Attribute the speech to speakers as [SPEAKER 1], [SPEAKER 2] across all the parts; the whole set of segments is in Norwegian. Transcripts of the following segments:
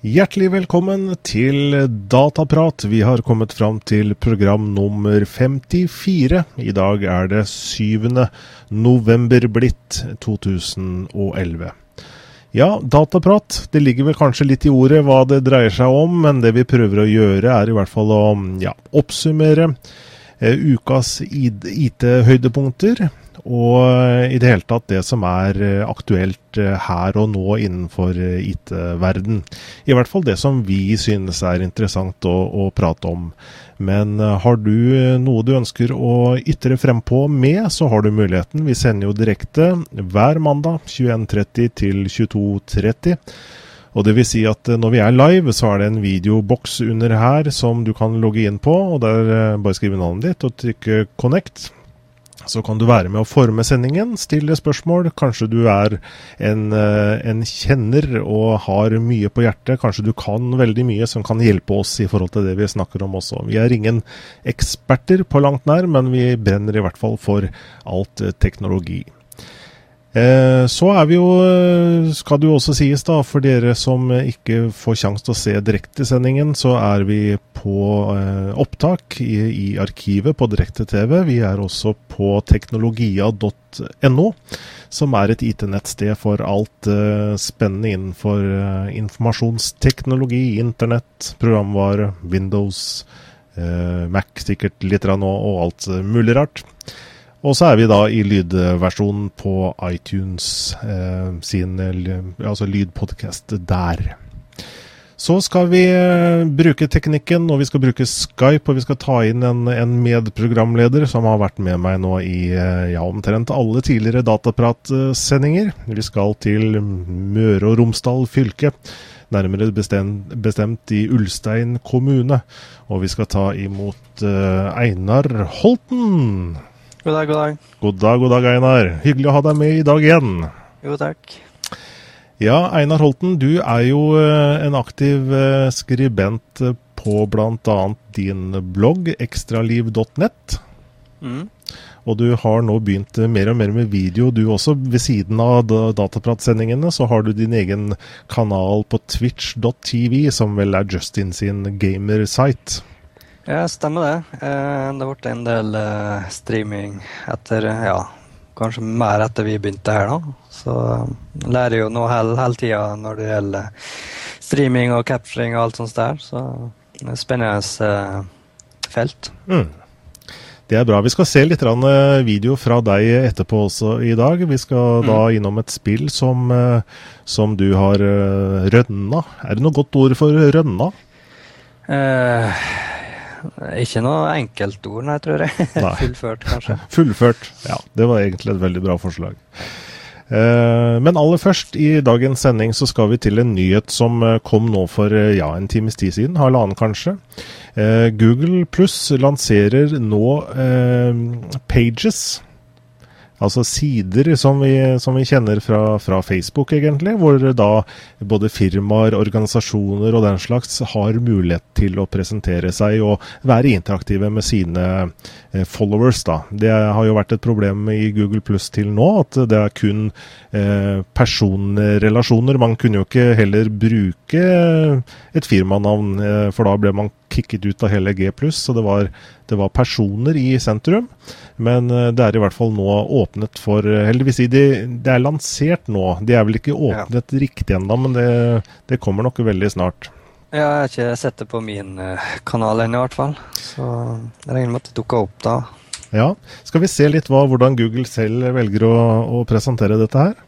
[SPEAKER 1] Hjertelig velkommen til Dataprat. Vi har kommet fram til program nummer 54. I dag er det 7. november blitt 2011. Ja, dataprat. Det ligger vel kanskje litt i ordet hva det dreier seg om, men det vi prøver å gjøre er i hvert fall å ja, oppsummere eh, ukas IT-høydepunkter. Og eh, i det hele tatt det som er eh, aktuelt eh, her og nå innenfor IT-verden. I hvert fall det som vi synes er interessant å, å prate om. Men har du noe du ønsker å ytre frempå med, så har du muligheten. Vi sender jo direkte hver mandag 21.30 til 22.30. Og det vil si at når vi er live, så er det en videoboks under her som du kan logge inn på. og Der bare skrive navnet ditt og trykke 'connect'. Så kan du være med å forme sendingen, stille spørsmål. Kanskje du er en, eh, en, kjenner og har mye på hjertet. Kanskje du kan veldig mye som kan hjelpe oss i forhold til det vi snakker om også. Vi er ingen eksperter på langt nær, men vi brenner i hvert fall for alt teknologi. Eh, så er vi jo, eh, skal det jo også sies da, for dere som ikke får sjanse til å se direktesendingen, så er vi på eh, opptak i, i, arkivet på direkte-TV. Vi er også på teknologia.no, som er et IT-nettsted for alt spennende innenfor informasjonsteknologi, internett, programvare, Windows, Mac sikkert litt nå, og alt mulig rart. Og så er vi da i lydversjonen på iTunes eh, sin altså lydpodkast der. Så skal vi eh, bruke teknikken, og vi skal bruke Skype, og vi skal ta inn en, en medprogramleder som har vært med meg nå i eh, ja, omtrent alle tidligere Dataprat-sendinger. Vi skal til Møre og Romsdal fylke, nærmere bestemt, bestemt i Ulstein kommune. Og vi skal ta imot uh, Einar Holten.
[SPEAKER 2] God dag, god dag.
[SPEAKER 1] God dag, god dag, Einar. Hyggelig å ha deg med i dag igjen.
[SPEAKER 2] Jo, takk.
[SPEAKER 1] Ja, Einar Holten, du er jo eh, en aktiv eh, skribent på bl.a. din blogg ekstraliv.nett. Mm. Og du har nå begynt mer og mer med video, du også. Ved siden av Datapratsendingene så har du din egen kanal på twitch.tv, som vel er Justin sin gamersite.
[SPEAKER 2] Ja, stemmer det. Eh, det ble en del eh, streaming etter Ja, kanskje mer etter vi begynte her, da. Så lærer jo nå hele, hele tida når det gjelder streaming og capturing og alt sånt der. Så det er spennende eh, felt. Mm.
[SPEAKER 1] Det er bra. Vi skal se litt video fra deg etterpå også i dag. Vi skal mm. da innom et spill som, som du har rønna. Er det noe godt ord for rønna?
[SPEAKER 2] Eh, ikke noe enkeltord, nei, tror jeg. Nei. Fullført, kanskje.
[SPEAKER 1] Fullført, ja. Det var egentlig et veldig bra forslag. Eh, men aller først, i dagens sending så skal vi til en nyhet som eh, kom nå for eh, ja, en times tid siden. Halvannen, kanskje. Google pluss lanserer nå Pages Altså sider som vi, som vi kjenner fra, fra, Facebook, egentlig, hvor da både firmaer, organisasjoner og den slags har mulighet til å presentere seg og være interaktive med sine eh, followers. da. Det har jo vært et problem i Google Pluss til nå, at det er kun eh, personrelasjoner. Man kunne jo ikke heller bruke et firmanavn, eh, for da ble man kicket ut av hele G+, så det var, det var personer i sentrum. Men eh, det er i hvert fall nå åpnet for eh, Heldigvis, det, det er lansert nå. De er vel ikke åpnet ja. riktig ennå, men det, det, kommer nok veldig snart.
[SPEAKER 2] Ja, jeg har ikke sett det på min eh, kanal ennå, i hvert fall. Så jeg regner med at det dukker opp da.
[SPEAKER 1] Ja. Skal vi se litt hva, hvordan Google selv velger å, å presentere dette her?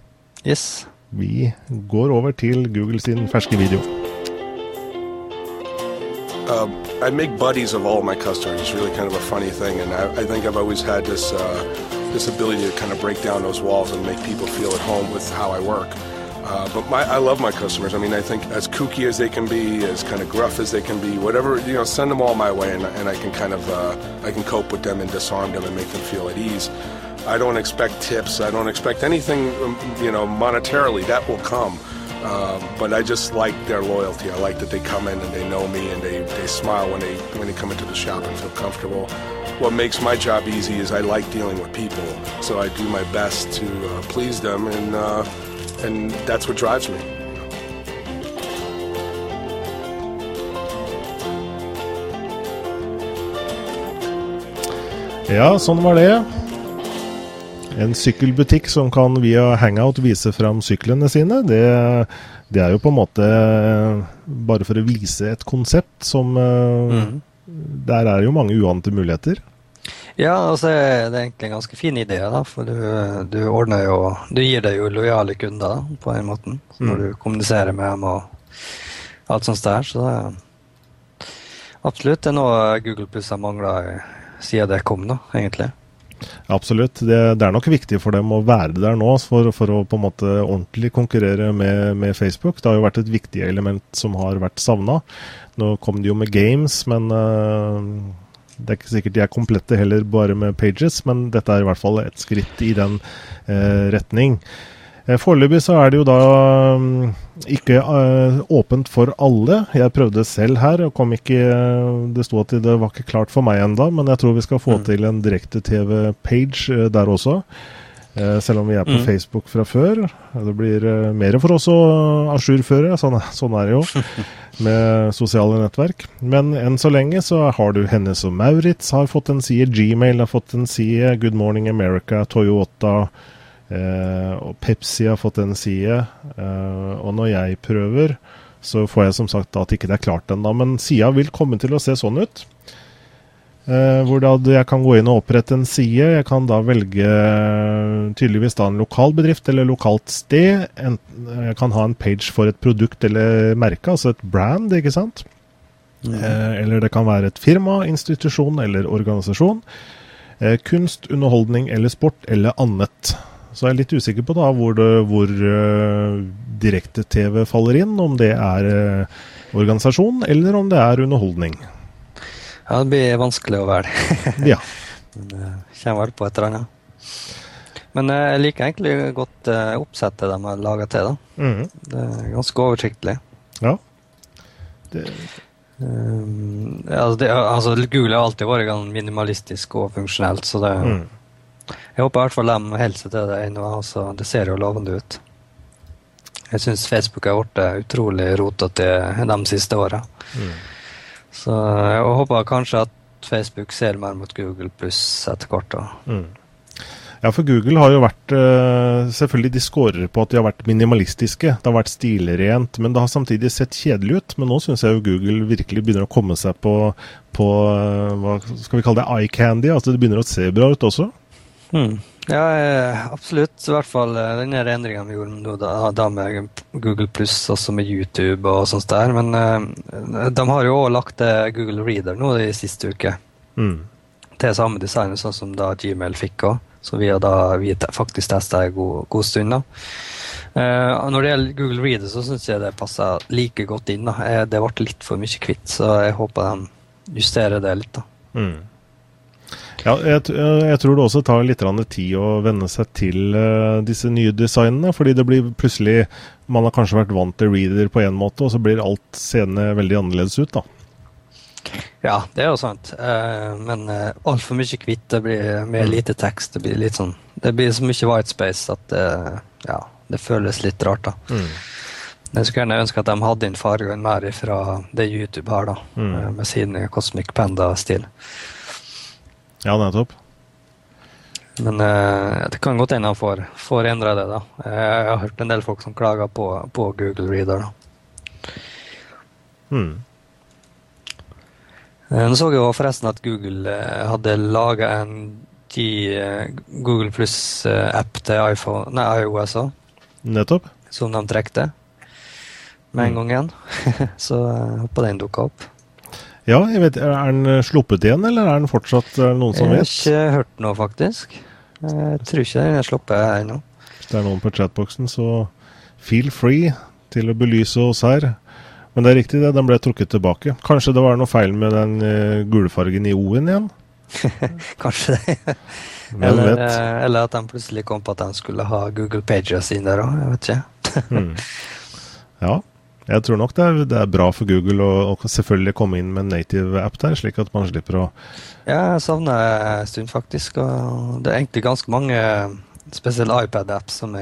[SPEAKER 2] Yes.
[SPEAKER 1] Vi går over til Google sin ferske video.
[SPEAKER 3] Uh, I make buddies of all my customers. It's really kind of a funny thing, and I, I think I've always had this uh, this ability to kind of break down those walls and make people feel at home with how I work. Uh, but my, I love my customers. I mean, I think as kooky as they can be, as kind of gruff as they can be, whatever you know, send them all my way, and, and I can kind of uh, I can cope with them and disarm them and make them feel at ease. I don't expect tips. I don't expect anything, um, you know, monetarily. That will come. Um, but I just like their loyalty. I like that they come in and they know me and they, they smile when they when they come into the shop and feel comfortable. What makes my job easy is I like dealing with people, so I do my best to uh, please them, and uh, and that's what drives me.
[SPEAKER 1] Ja, sånn var det. En sykkelbutikk som kan via Hangout vise fram syklene sine, det, det er jo på en måte bare for å vise et konsept som mm. Der er jo mange uante muligheter.
[SPEAKER 2] Ja, altså det er egentlig en ganske fin idé, da, for du, du ordner jo Du gir deg jo lojale kunder da, på en måte, når mm. du kommuniserer med dem og alt sånt der. Så det er absolutt det er noe Google Pluss har mangla siden det kom, da, egentlig.
[SPEAKER 1] Absolutt. Det, det, er nok viktig for dem å være der nå for, for å på en måte ordentlig konkurrere med, med, Facebook. Det har jo vært et viktig element som har vært savna. Nå kom de jo med games, men uh, det er ikke sikkert de er komplette heller bare med pages. Men dette er i hvert fall et skritt i den uh, retning. Eh, foreløpig så er det jo da mm, ikke uh, åpent for alle. Jeg prøvde selv her, og kom ikke Det sto at det var ikke klart for meg enda, men jeg tror vi skal få mm. til en direkte-TV-page der også. Selv om vi er på mm. Facebook fra før. Det blir mer for oss å ajourføre, sånn, sånn er det jo med sosiale nettverk. Men enn så lenge så har du Hennes og Maurits har fått en side, Gmail har fått en side, Good Morning America, Toyota Eh, og Pepsi har fått en side. Eh, og når jeg prøver, så får jeg som sagt at ikke det er klart ennå. Men sida vil komme til å se sånn ut. Eh, hvor da jeg kan gå inn og opprette en side. Jeg kan da velge tydeligvis da en lokal bedrift eller lokalt sted. En, jeg kan ha en page for et produkt eller merke, altså et brand, ikke sant. Mm. Eh, eller det kan være et firma, institusjon eller organisasjon. Eh, kunst, underholdning eller sport eller annet. Så jeg er litt usikker på da hvor, hvor uh, direkte-TV faller inn. Om det er uh, organisasjon, eller om det er underholdning.
[SPEAKER 2] Ja, det blir vanskelig å velge.
[SPEAKER 1] ja.
[SPEAKER 2] Det kommer vel på et eller annet. Men jeg liker egentlig godt uh, oppsettet de har laga til. da. Mm. Det er ganske oversiktlig.
[SPEAKER 1] Ja.
[SPEAKER 2] Det... Um, altså, det, altså, Google har alltid vært minimalistisk og funksjonelt, så det mm. Jeg håper i hvert fall de holder seg til det ennå. Altså, det ser jo lovende ut. Jeg syns Facebook har blitt utrolig rotete de siste åra. Mm. Så jeg håper kanskje at Facebook ser mer mot Google pluss etter hvert. Mm.
[SPEAKER 1] Ja, for Google har jo vært uh, Selvfølgelig de scorer på at de har vært minimalistiske. Det har vært stilrent, men det har samtidig sett kjedelig ut. Men nå syns jeg jo Google virkelig begynner å komme seg på, på uh, hva skal vi kalle det, eye candy. Altså det begynner å se bra ut også.
[SPEAKER 2] Mm. Ja, eh, absolutt. I hvert fall eh, den endringa vi gjorde da, da, med Google pluss, også med YouTube og sånt der. Men uh, de har jo òg lagt Google Reader nå i siste uke. Mm. Til samme design sånn som da Gmail fikk òg. Så vi har da vi faktisk testa en god, god stund. da. Uh, når det gjelder Google Reader, så syns jeg det passer like godt inn. da. Det ble litt for mye kvitt, så jeg håper de justerer det litt. da. Mm.
[SPEAKER 1] Ja, jeg, jeg, tror det også tar litt tid å venne seg til uh, disse nye designene. Fordi det blir plutselig Man har kanskje vært vant til reader på én måte, og så blir alt seende veldig annerledes ut, da.
[SPEAKER 2] Ja, det er jo sant. Uh, men uh, altfor mye hvitt. Det blir med mm. lite tekst. Det blir litt sånn Det blir så mye white space at uh, ja, det føles litt rart, da. Mm. Jeg skulle gjerne ønske at de hadde inn fargen mer fra det YouTube har, da. Mm. Med sin Cosmic Panda-stil.
[SPEAKER 1] Ja, nettopp.
[SPEAKER 2] Men uh, det kan godt hende han får, får endre det. da. Jeg har hørt en del folk som klager på, på Google Reader. da. Hmm. Eh, nå så jeg jo forresten at Google uh, hadde laga en uh, Google Pluss-app til iPhone, nei, iOS òg.
[SPEAKER 1] Nettopp.
[SPEAKER 2] Som de trekte med en mm. gang igjen. så jeg håper den dukka opp.
[SPEAKER 1] Ja, jeg vet, Er den eh, sluppet igjen, eller er den fortsatt er noen som vet?
[SPEAKER 2] Jeg har ikke hørt noe, faktisk. Jeg tror ikke den er sluppet ennå.
[SPEAKER 1] Hvis det er noen på chatboksen, så feel free til å belyse oss her. Men det er riktig, det. Den ble trukket tilbake. Kanskje det var noe feil med den uh, gulfargen i O-en igjen?
[SPEAKER 2] Kanskje det. eller, eh, eller, at han plutselig kom på at han skulle ha Google Pages inn der òg. Jeg vet ikke. mm.
[SPEAKER 1] Ja, jeg tror nok det er, det er bra for Google å, å, selvfølgelig komme inn med en native app der, slik at man slipper å
[SPEAKER 2] Ja, jeg savner en stund, faktisk. Og det er egentlig ganske mange spesielle iPad-apps som,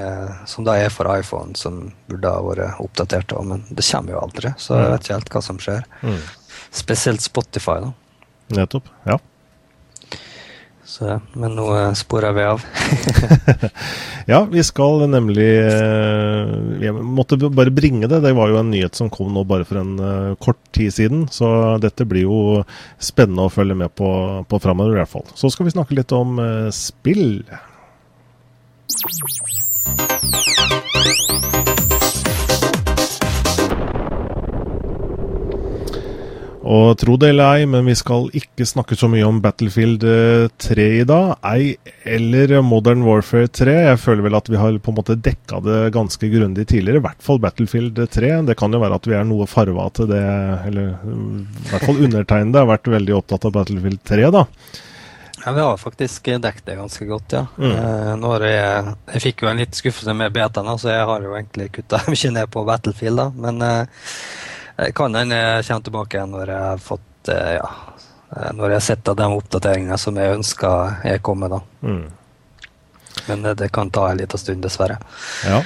[SPEAKER 2] som, da er for iPhone, som burde ha vært oppdatert. Men det kommer jo aldri, så jeg mm. vet ikke helt hva som skjer. Mm. Spesielt Spotify, da.
[SPEAKER 1] Nettopp. Ja.
[SPEAKER 2] Så, men nå eh, sporer vi av.
[SPEAKER 1] ja, vi skal nemlig Vi Jeg måtte bare bringe det. Det var jo en nyhet som kom nå bare for en uh, kort tid siden. Så dette blir jo spennende å følge med på, på framover, i hvert fall. Så skal vi snakke litt om spill. Og tro det eller ei, men vi skal ikke snakke så mye om Battlefield 3 eh, i dag. Ei eller Modern Warfare 3. Jeg føler vel at vi har på en måte dekka det ganske grundig tidligere. I hvert fall Battlefield 3. Det kan jo være at vi er noe farva til det, eller i hvert fall undertegnede har vært veldig opptatt av Battlefield 3, da.
[SPEAKER 2] Ja, Vi har faktisk dekket det ganske godt, ja. Mm. Eh, jeg, jeg, fikk jo en litt skuffelse med betaen, så jeg har jo egentlig kutta mye ned på Battlefield. da, men eh, kan hende jeg kommer tilbake når jeg har fått eh, ja, eh, når jeg har sett de oppdateringene som jeg ønsker er kommet. da. Mm. Men det, det, kan ta en liten stund, dessverre.
[SPEAKER 1] Ja.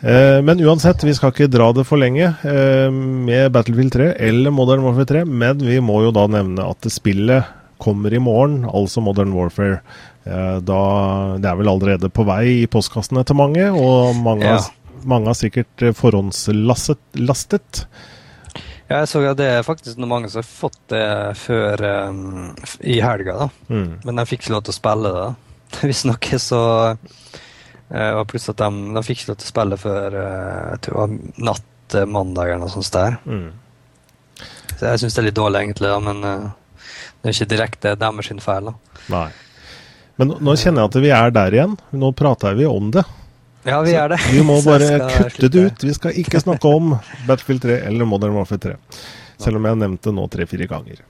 [SPEAKER 1] Eh, men uansett, vi skal ikke dra det for lenge eh, med Battlefield 3 eller Modern Warfare 3. Men vi må jo da nevne at spillet kommer i morgen, altså Modern Warfare. Eh, da, det er vel allerede på vei i postkassene til mange, og mange, ja. har, mange har sikkert forhåndslastet.
[SPEAKER 2] Ja, jeg så at det er faktisk noen mange som har fått det før um, i helga, da. Mm. Men de fikk ikke lov til å spille det. Visstnok så uh, var plutselig at de, de fikk ikke lov til å spille før uh, jeg tror det var natt til mandag eller noe sånt der. Mm. Så jeg syns det er litt dårlig, egentlig, da, men uh, det er ikke direkte deres feil. da.
[SPEAKER 1] Nei. Men nå kjenner jeg at vi er der igjen. Nå prater vi om det.
[SPEAKER 2] Ja, vi er det.
[SPEAKER 1] Vi må bare kutte det ut. Vi skal ikke snakke om Battlefield 3 eller Modern Warfare 3. Selv om jeg har nevnt det nå tre-fire ganger.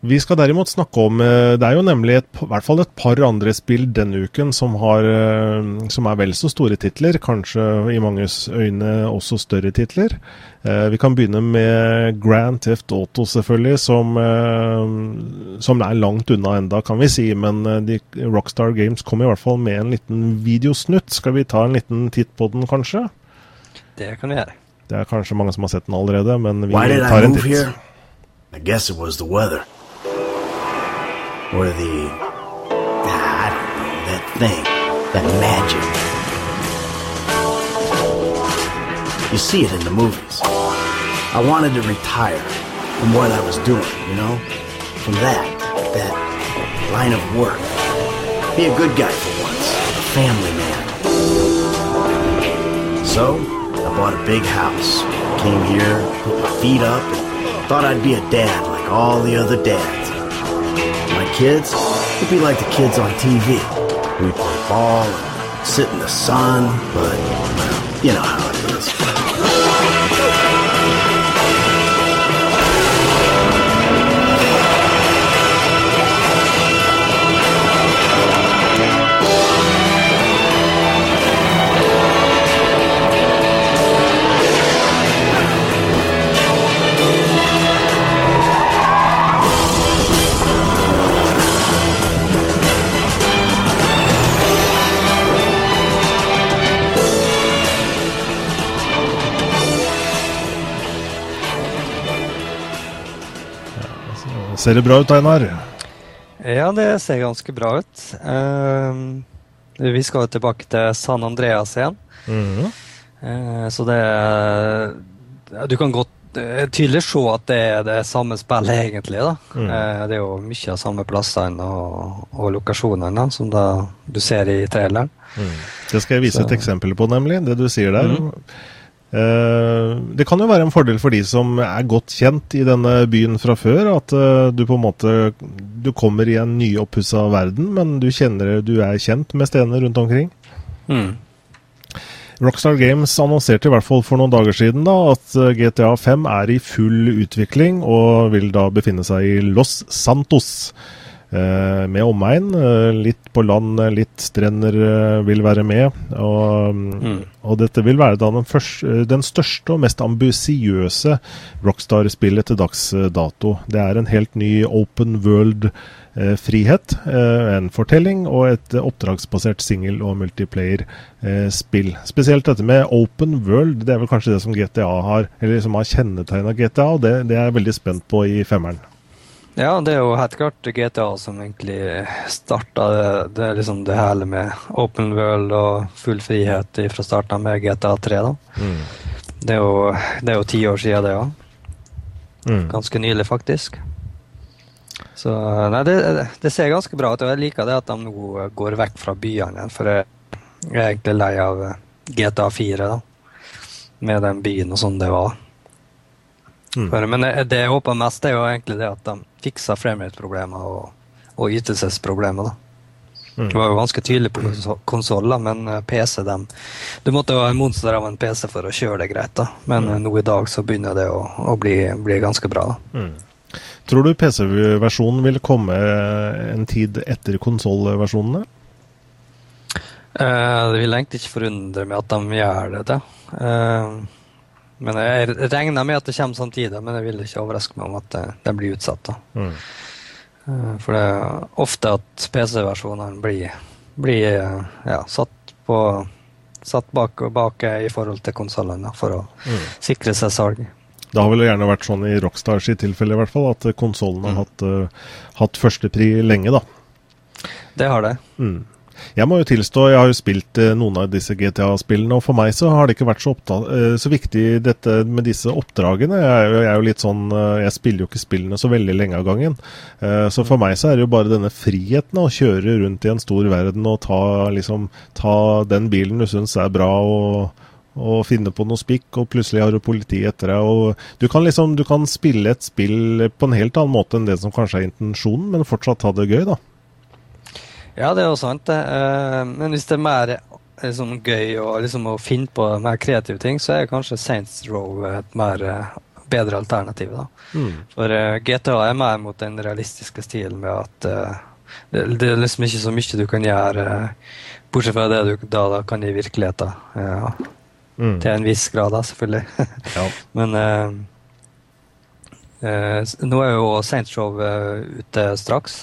[SPEAKER 1] Vi skal derimot snakke om eh, Det er jo nemlig et, i hvert fall et par andre spill denne uken som, har, eh, som er vel så store titler. Kanskje i manges øyne også større titler. Eh, vi kan begynne med Grand Theft Auto, selvfølgelig, som, som er langt unna enda, kan vi si. Men de, Rockstar Games kom i hvert fall med en liten videosnutt. Skal vi ta en liten titt på den, kanskje?
[SPEAKER 2] Det kan vi gjøre.
[SPEAKER 1] Det er kanskje mange som har sett den allerede, men vi tar en titt. I guess it was the weather. Or the I ah, don't know that thing, that magic. You see it in the movies. I wanted to retire from what I was doing, you know, from that, that line of work. Be a good guy for once, a family man. So I bought a big house, came here, put my feet up, and thought I'd be a dad like all the other dads kids, it'd be like the kids on TV. We'd play ball and sit in the sun, but, well, you know how it is. Ser det bra ut, Einar?
[SPEAKER 2] Ja, det ser ganske bra ut. Uh, vi skal jo tilbake til San Andreas igjen. Mm uh, så det Du kan godt uh, tydelig se at det er det samme spillet, egentlig. da. Mm. det er jo mye av samme plassene og, og lokasjonene som da du ser i traileren.
[SPEAKER 1] Mm. Det skal jeg vise så. et eksempel på, nemlig. Det du sier der. Mm. Eh, det kan jo være en fordel for de som er godt kjent i denne byen fra før, at eh, du på en måte du kommer i en nyoppussa verden, men du kjenner du er kjent med stedene rundt omkring. Mm. Rockstar Games annonserte i hvert fall for noen dager siden da, at eh, GTA 5 er i full utvikling og vil da befinne seg i Los Santos. Eh, med omegn. Eh, litt på land, litt strender eh, vil være med. Og, mm. og, dette vil være den, første, den største og mest ambisiøse Rockstar-spillet til dags dato. Det er en helt ny open world-frihet. en fortelling og et oppdragsbasert single- og multiplayer-spill. Spesielt dette med open world, det er vel kanskje det som GTA har, eller som har kjennetegna GTA, og det, det er jeg veldig spent på i femmeren.
[SPEAKER 2] Ja, det er jo helt klart GTA som egentlig starta det, det, liksom det hele med open world og full frihet fra starten med GTA 3. da. Mm. Det, er jo, det er jo ti år siden, det òg. Mm. Ganske nylig, faktisk. Så nei, det, det, ser ganske bra ut. Og jeg liker det at de nå går vekk fra byene igjen. For jeg er egentlig lei av GTA 4, da. Med den byen og sånn det var. Mm. For, men det, det jeg håper mest, er jo egentlig det at de fikser framerate-problemer og, og ytelsesproblemer. Mm. Det var jo ganske tydelig på konsoller, men eh, PC dem, Du måtte jo ha en monster av en PC for å kjøre det greit, da. men mm. nå i dag så begynner det å, å bli, bli, ganske bra. da. Mm.
[SPEAKER 1] Tror du PC-versjonen vil komme en tid etter konsollversjonene?
[SPEAKER 2] Eh, det vil egentlig ikke forundre meg at de gjør det. det. Eh, men jeg regner med at det kommer samtidig, men jeg vil ikke overraske meg om at det, det blir utsatt. Mm. Eh, for det er ofte at PC-versjonene blir, blir ja, satt, på, satt bak, bak i forhold til konsollene for å mm. sikre seg salg.
[SPEAKER 1] Det har vel gjerne vært sånn i Rockstars i tilfelle, i hvert fall, at konsollene har mm. hatt, uh, hatt førstepri lenge, da.
[SPEAKER 2] Det har det.
[SPEAKER 1] Mm. Jeg må jo tilstå, jeg har jo spilt eh, noen av disse GTA-spillene, og for meg så har det ikke vært så, eh, så viktig dette med disse oppdragene. Jeg jeg er, jo, litt sånn eh, Jeg spiller jo ikke spillene så veldig lenge av gangen. Så for meg så er det jo bare denne friheten å kjøre rundt i en stor verden og ta, liksom, ta den bilen du syns er bra. og og finne på noe spikk, og plutselig har du politi etter deg. og Du kan liksom, du kan spille et spill på en helt annen måte enn det som kanskje er intensjonen, men fortsatt ha det gøy, da.
[SPEAKER 2] Ja, det er jo sant, det. Uh, men hvis det er mer liksom, gøy og liksom, å finne på mer kreative ting, så er kanskje Saints Row et mer uh, bedre alternativ. da. Mm. For GTA er mer mot den realistiske stilen med at det, det, er liksom ikke så mye du kan gjøre, bortsett fra det du da, da kan i virkeligheten. Ja. Mm. Til en viss grad, da, selvfølgelig. ja. Men nå er jo Saints Row ute straks.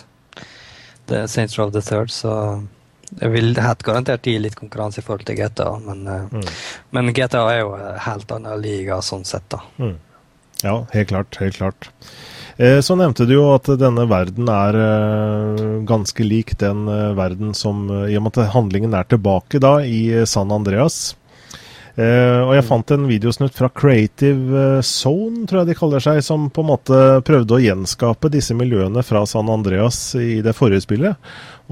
[SPEAKER 2] Det er Saints Row the Third, så jeg vil helt garantert gi litt konkurranse i forhold til GTA. Men, eh, mm. men GTA er jo helt annen liga sånn sett, da. Mm.
[SPEAKER 1] Ja, helt klart. Helt klart. Eh, så nevnte du jo at denne verden er eh, ganske lik den verden som I og med at handlingen er tilbake da i San Andreas. Uh, og jeg fant en videosnutt fra Creative Zone, tror jeg de kaller seg, som på en måte prøvde å gjenskape disse miljøene fra San Andreas i det forrige spillet.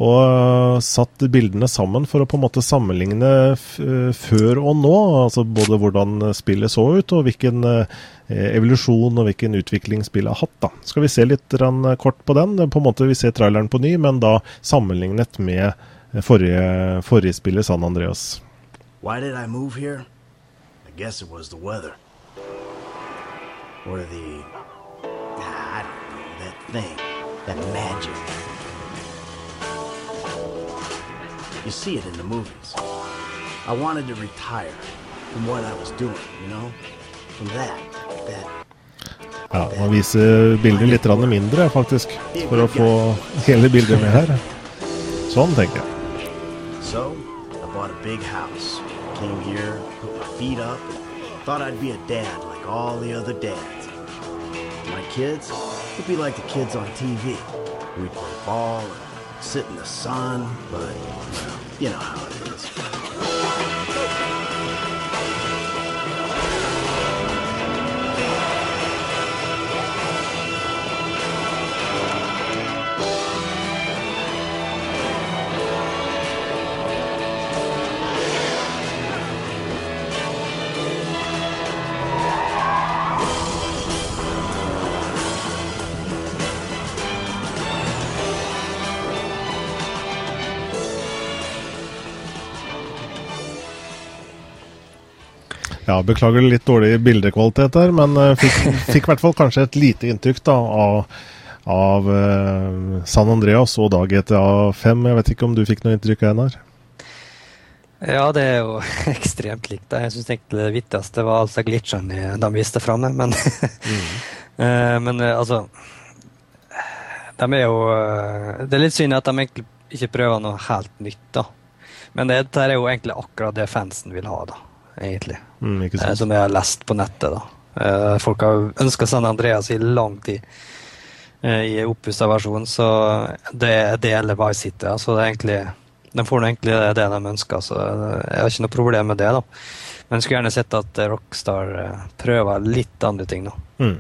[SPEAKER 1] Og uh, satt bildene sammen for å på en måte sammenligne før og nå. Altså både hvordan spillet så ut, og hvilken uh, evolusjon og hvilken utvikling spillet har hatt. da. Skal vi se litt kort på den? På en måte Vi ser traileren på ny, men da sammenlignet med forrige, forrige spillet, San Andreas. Why did I move here? Guess it was the weather. Or the. Ah, I don't know, that thing. That magic. You see it in the movies. I wanted to retire from what I was doing, you know? From that. That. Ja, man viser bildet litt mindre, faktisk, er for å få hele bildet med her. Sånn, tenker jeg. So, I bought a big house. Came here, feet up, thought I'd be a dad like all the other dads. My kids would be like the kids on TV. We'd play ball and sit in the sun, but, well, you know how it is. Ja, Beklager litt dårlig bildekvalitet her, men uh, fikk, i hvert fall kanskje et lite inntrykk da, av, av uh, San Andreas og da GTA 5. Jeg vet ikke om du fikk noe inntrykk, av Einar?
[SPEAKER 2] Ja, det er jo ekstremt likt. Jeg syns egentlig det viktigste var altså glitchene de viste fram. Men, mm. uh, men uh, altså De er jo Det er litt synd at de egentlig ikke prøver noe helt nytt, da. Men det, det er jo egentlig akkurat det fansen vil ha, da. Egentlig.
[SPEAKER 1] Mm,
[SPEAKER 2] som jeg har lest på nettet, da. Folk har ønska San Andreas i lang tid. Eh, i oppussa versjon, så det er det eller Vice City. Så det er egentlig, de får egentlig det de ønsker, så jeg har ikke noe problem med det. da. Men jeg skulle gjerne sett at Rockstar eh, prøver litt andre ting. nå. Mm.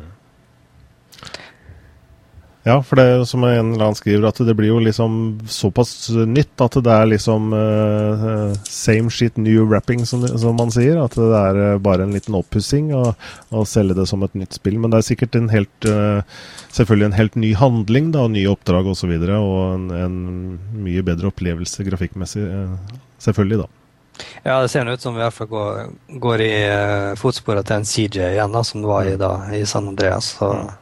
[SPEAKER 1] Ja, for det er som en eller annen skriver, at det blir jo liksom såpass nytt at det er liksom uh, same shit new wrapping, som, som, man sier. At det er uh, bare en liten oppussing å selge det som et nytt spill. Men det er sikkert en helt uh, selvfølgelig en helt ny handling da, og nye oppdrag osv. Og, så videre, og en, en, mye bedre opplevelse grafikkmessig, selvfølgelig, da.
[SPEAKER 2] Ja, det ser ut som vi i hvert fall går, går i fotsporene til en CJ igjen, da, som det var i, da, i San Andreas. så... Mm.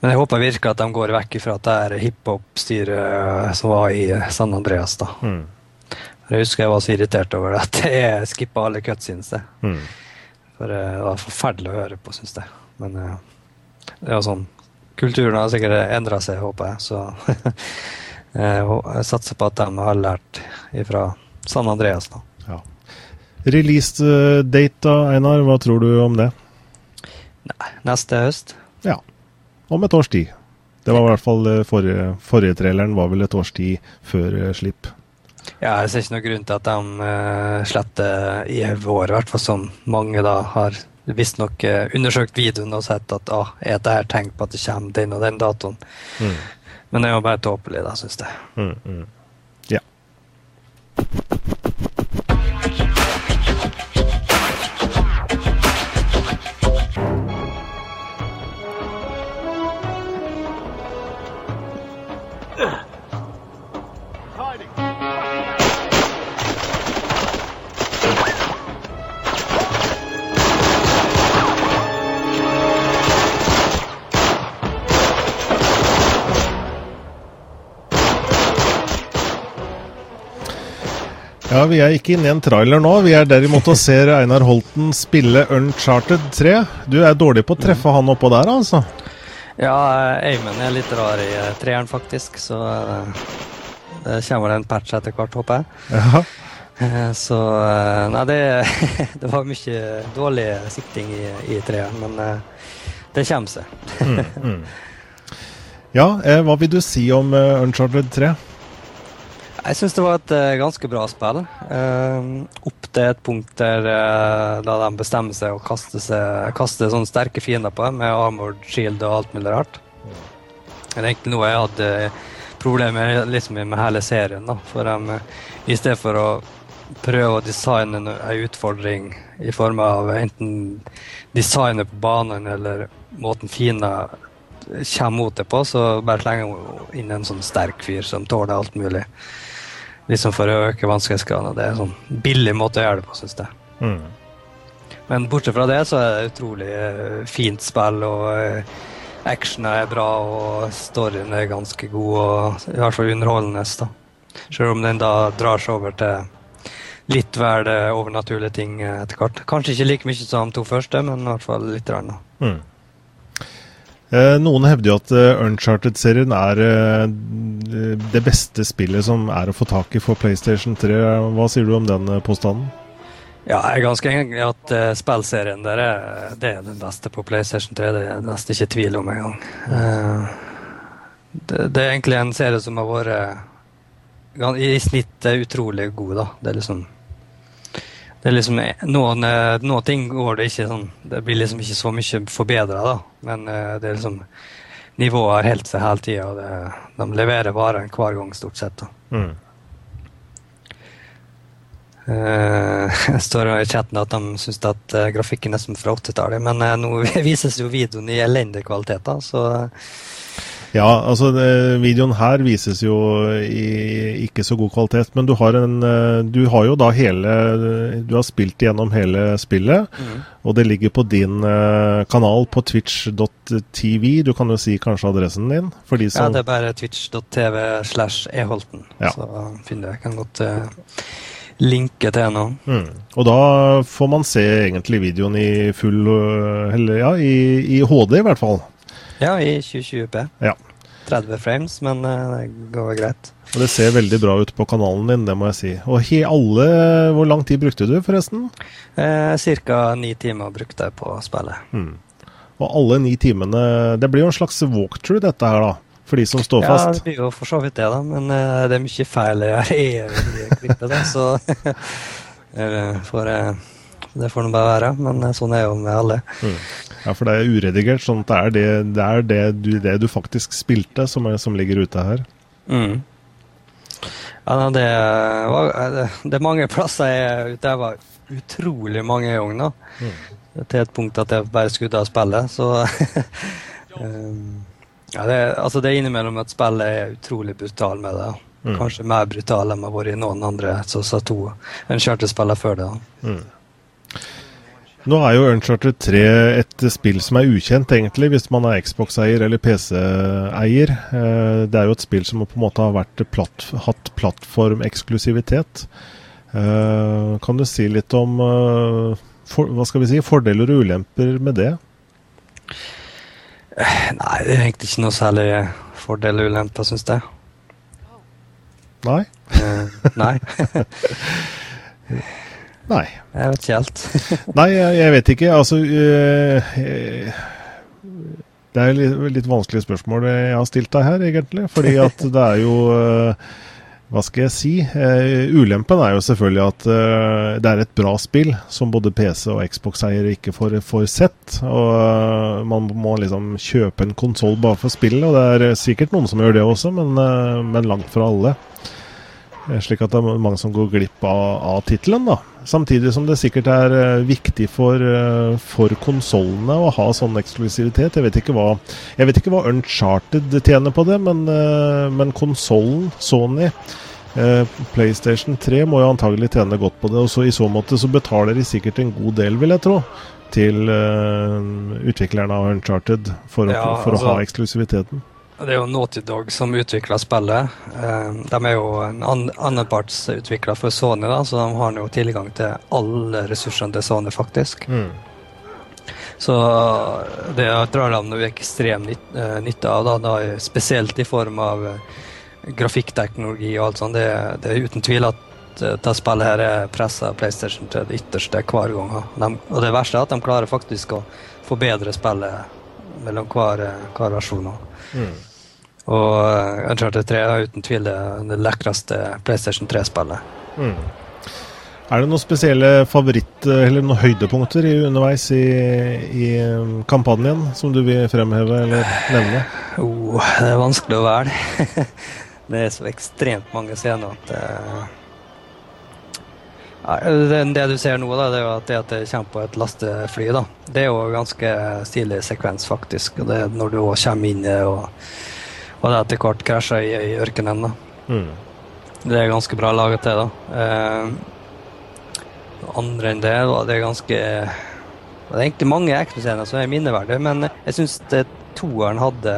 [SPEAKER 2] Men jeg håper virkelig at de går vekk fra at det er hiphop-styret eh, som var i eh, San Andreas. da. Mm. Jeg husker jeg var så irritert over det at jeg skippa alle cutscenes. Det. Mm. For eh, det var forferdelig å høre på, syns jeg. Men det er jo sånn Kulturen har sikkert endra seg, håper jeg. Så jeg satser på at de har lært fra San Andreas. da. Ja.
[SPEAKER 1] Release date, da, Einar. Hva tror du om det?
[SPEAKER 2] Nei, neste høst.
[SPEAKER 1] Ja om et års tid. Det var i hvert fall eh, forrige, forrige traileren var vel et års tid før uh, slipp.
[SPEAKER 2] Ja, jeg ser ikke noen grunn til at de uh, sletter i vår, i hvert fall som mange da har visstnok uh, undersøkt videoen og sett at ah, er det her tegn på at det kommer den og den datoen. Mm. Men det er jo bare tåpelig, da, syns jeg. Mm, mm.
[SPEAKER 1] Ja. Ja, Vi er ikke inne i en trailer nå. Vi er derimot og ser Einar Holten spille Uncharted 3. Du er dårlig på å treffe han oppå der, altså?
[SPEAKER 2] Ja, Eimen er litt rar i eh, treeren, faktisk. Så eh, det kommer en patch etter hvert, håper jeg. Ja. Eh, så Nei, det, det, var mye dårlig sikting i, i treeren, men det kommer seg. mm, mm.
[SPEAKER 1] Ja, hva vil du si om Uncharted 3?
[SPEAKER 2] Jeg syns det var et uh, ganske bra spill. Uh, opp til et punkt der uh, da de bestemmer seg å kaste, seg, kaste sånne sterke fiender på dem med armored shield og alt mulig rart. Det er egentlig noe jeg hadde problemer liksom, med hele serien. Da. For um, i stedet for å prøve å designe en utfordring i form av enten designet på banen eller måten fiender kommer mot det på, så bare slenger hun inn en sånn sterk fyr som tåler alt mulig liksom for å øke vanskelighetsgraden. Det er en sånn billig måte å gjøre det på, syns jeg. Mm. Men bortsett fra det, så er det utrolig uh, fint spill, og actiona er bra, og storyen er ganske god, og i hvert fall underholdende. da. Selv om den da drar seg over til litt vel overnaturlige ting etter hvert. Kanskje ikke like mye som de to første, men i hvert fall litt. Rann, mm.
[SPEAKER 1] Eh, noen hevder jo at uh, Uncharted-serien er uh, det beste spillet som er å få tak i for PlayStation 3. Hva sier du om den påstanden?
[SPEAKER 2] Ja, jeg er ganske enig i at uh, spillserien der er, det er den beste på PlayStation 3. Det er nesten ikke tvil om engang. Det, det, er egentlig en serie som har vært i snitt utrolig god. da. Det er liksom det er liksom noen, eh, noen, ting går det ikke sånn Det blir liksom ikke så mye forbedra, da. Men eh, det er liksom Nivået har helt seg hele tida, og det, de leverer varene hver gang, stort sett. da. Mm. Uh, det står i chatten at de syns at uh, grafikken er som fra 80-tallet, men uh, nå vises jo videoen i elendig kvalitet. da, så
[SPEAKER 1] Ja, altså videoen her vises jo i ikke så god kvalitet, men du har, en, eh, du har jo da hele Du har spilt gjennom hele spillet, mm. og det ligger på din uh, kanal på twitch.tv. Du kan jo si kanskje adressen din? For de
[SPEAKER 2] som Ja, det er bare twitch.tv slash eholten. Ja. Så finner jeg. kan godt uh, linke til nå.
[SPEAKER 1] Mm. Og da får man se egentlig videoen i full Eller ja, i, i HD i hvert fall.
[SPEAKER 2] Ja, i 2020P.
[SPEAKER 1] Ja.
[SPEAKER 2] 30 frames, men uh, det går greit.
[SPEAKER 1] Og Det ser veldig bra ut på kanalen din, det må jeg si. Og he, alle, Hvor lang tid brukte du, forresten?
[SPEAKER 2] Eh, Ca. ni timer brukte jeg på spillet.
[SPEAKER 1] Mm. Og alle ni timene Det blir jo en slags walkthrough, dette her, da? For de som står
[SPEAKER 2] ja,
[SPEAKER 1] fast?
[SPEAKER 2] Ja, det blir jo for så vidt det, da. Men uh, det er mye feil i klippet, da, så for, uh, Det får nå bare være. Men sånn er jo med alle. Mm.
[SPEAKER 1] Ja, for det er uredigert, sånn at det er det, det, er det, du, det du, faktisk spilte, som, er, som ligger ute her.
[SPEAKER 2] Mm. Ja, det, var, det, er mange plasser jeg ute. Jeg var utrolig mange ganger. Mm. Til et punkt at jeg bare skulle av spillet. Så um, ja, det, altså det er innimellom at spillet er utrolig brutal med det. Mm. Kanskje mer brutal enn det har vært i noen andre så, sa to en spillet før det. Mm.
[SPEAKER 1] Nå er jo Uncharted 3 et spill som er ukjent, egentlig, hvis man er Xbox-eier eller PC-eier. Eh, det er jo et spill som på en måte har platt, hatt plattformeksklusivitet. Eh, kan du si litt om eh, for, hva skal vi si, fordeler og ulemper med det?
[SPEAKER 2] Nei, det er egentlig ikke noe særlig fordeler og ulemper, syns jeg.
[SPEAKER 1] Nei?
[SPEAKER 2] nei.
[SPEAKER 1] Nei.
[SPEAKER 2] Jeg vet ikke helt.
[SPEAKER 1] Nei, jeg, jeg, vet ikke. Altså øh, Det er litt, litt vanskelig spørsmål jeg har stilt deg her, egentlig. Fordi at det er jo øh, hva skal jeg si? Uh, ulempen er jo selvfølgelig at uh, det er et bra spill som både PC- og Xbox-eiere ikke får, får, sett. Og uh, man må liksom kjøpe en konsoll bare for spillet, og det er sikkert noen som gjør det også, men, men langt fra alle. Slik at det er mange som går glipp av, av tittelen, da. Samtidig som det sikkert er uh, viktig for, uh, for konsollene å ha sånn eksklusivitet. Jeg vet ikke hva, jeg vet ikke hva Uncharted tjener på det, men, uh, men konsollen, Sony, PlayStation 3, må jo antagelig tjene godt på det. Og så I så måte så betaler de sikkert en god del, vil jeg tro, til utviklerne av Uncharted for, ja, å, for altså, å ha eksklusiviteten.
[SPEAKER 2] Det er jo Naughty Dog som utvikler spillet. Eh, de er jo en annenpartsutvikler for Sony, da, så de har jo tilgang til alle ressursene til Sony, faktisk. Mm. Så det drar de ekstrem eh, nytte av, da, da, spesielt i form av eh, grafikkteknologi og alt sånt. Det, det, er uten tvil at dette spillet her er pressa PlayStation til det ytterste hver gang. De, og det verste er at de klarer faktisk å forbedre spillet mellom hver, hver versjon. Mm. Og uh, Uncharted 3 er uten tvil det, det lekreste PlayStation 3-spillet. Mm.
[SPEAKER 1] Er det noen spesielle favoritt- eller noen høydepunkter i, underveis i, i, um, kampanjen som du vil fremheve eller nevne?
[SPEAKER 2] Oh, det er vanskelig å velge. det er så ekstremt mange scener at uh, det, det, du ser nå, da, det er jo at det at det kommer på et lastefly, da. Det er jo en ganske stilig sekvens, faktisk. Og det er når du òg kommer inn og, og det etter hvert krasjer i, i ørkenen. da. Mm. Det er ganske bra laget til, da. Eh, andre enn det, da, det er ganske Det er egentlig mange actionscener som er minneverdige, men jeg syns toeren hadde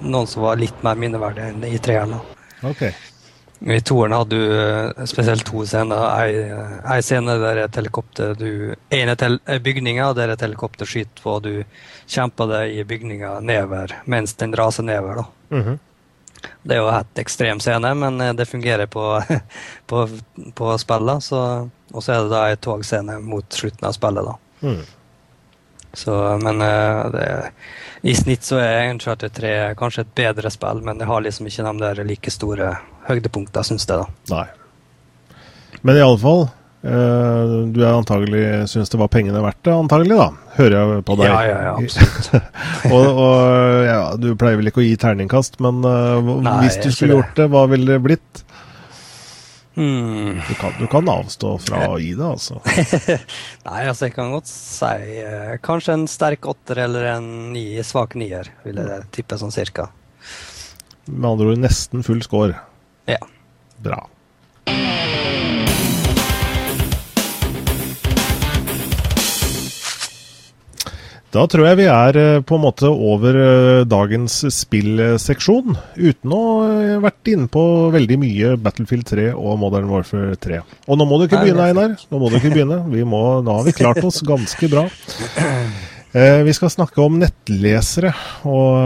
[SPEAKER 2] noen som var litt mer minneverdige enn i treeren. da.
[SPEAKER 1] Okay.
[SPEAKER 2] I toeren hadde du eh, spesielt to scener. Ei scene der et helikopter du En er bygninga der et helikopter skyter på, og du kjemper deg i bygninga nedover mens den raser nedover. Mm -hmm. Det er jo et ekstrem scene, men eh, det fungerer på, på, på spillet. Og så er det da ei togscene mot slutten av spillet, da. Mm. Så, men eh, det, i snitt så er Uncharted 3 kanskje et bedre spill, men det har liksom ikke de der like store høydepunkter, syns jeg. da.
[SPEAKER 1] Nei. Men i alle fall, eh, du er antagelig syns det var pengene verdt det, antagelig, da? Hører jeg på deg?
[SPEAKER 2] Ja, ja, ja absolutt.
[SPEAKER 1] og, og ja, du pleier vel ikke å gi terningkast, men uh, Nei, hvis du skulle gjort det, hva ville det blitt?
[SPEAKER 2] Hmm.
[SPEAKER 1] Du, kan, du, kan, avstå fra å gi det, altså.
[SPEAKER 2] Nei, altså jeg kan godt si eh, kanskje en sterk åtter eller en ni, svak nier, vil jeg tippe sånn cirka.
[SPEAKER 1] Med andre ord nesten full score.
[SPEAKER 2] Ja.
[SPEAKER 1] Bra. Da tror jeg vi er eh, på en måte over eh, dagens spillseksjon, uten å ha vært inne på veldig mye Battlefield 3 og Modern Warfare 3. Og nå må du ikke begynne, Einar. Nå må du ikke begynne. Vi må, nå har vi klart oss ganske bra. Eh, vi skal snakke om nettlesere. og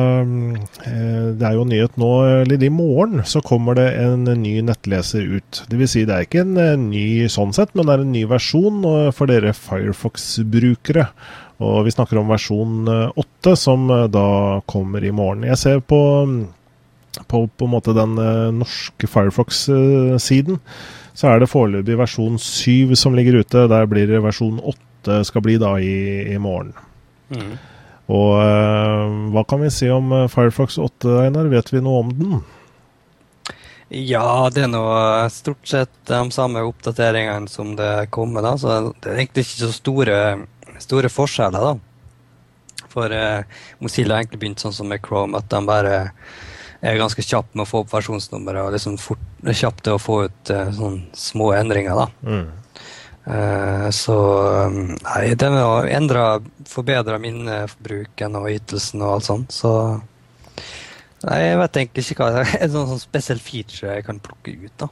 [SPEAKER 1] eh, Det er jo nyhet nå, eller i morgen så kommer det en ny nettleser ut. Vil si det er ikke en eh, ny sånn sett, men det er en ny versjon eh, for dere Firefox-brukere. Og vi snakker om versjon eh, 8, som eh, da kommer i morgen. Jeg ser på, på, på en måte den eh, norske Firefox-siden, så er det foreløpig versjon 7 som ligger ute. Der blir versjon 8 skal bli da i, i morgen.
[SPEAKER 2] Mm.
[SPEAKER 1] Og eh, hva kan vi si om eh, Firefox 8, Einar? Vet vi noe om den?
[SPEAKER 2] Ja, det er nå stort sett de samme oppdateringene som det kommer, da. Så det er egentlig ikke så store, store forskjeller, da. For eh, Mozilla har egentlig begynt sånn som med Chrome, at de bare er ganske kjappe med å få opp versjonsnummeret og liksom fort, kjapt til å få ut eh, sånne små endringer, da.
[SPEAKER 1] Mm.
[SPEAKER 2] Eh, så um, nei, det med å endre, forbedre minnebruken og ytelsen og alt sånt, så Nei, jeg vet egentlig ikke hva er sånn, sånn spesiell feature jeg kan plukke ut, da.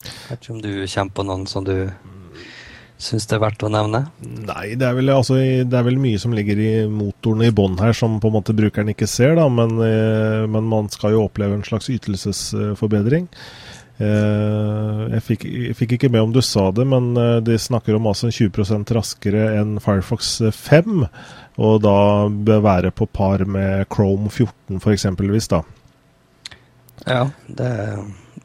[SPEAKER 2] Jeg vet ikke om du kommer på noen som du syns det er verdt å nevne?
[SPEAKER 1] Nei, det er, vel, altså, det er vel mye som ligger i motoren i bånn her, som på en måte brukeren ikke ser, da. Men, eh, men man skal jo oppleve en slags ytelsesforbedring. Eh, jeg, fikk, jeg fikk ikke med om du sa det, men eh, de snakker om altså 20% raskere enn Firefox 5. Og da bør være på par med Chrome 14 for eksempelvis, da.
[SPEAKER 2] Ja, det,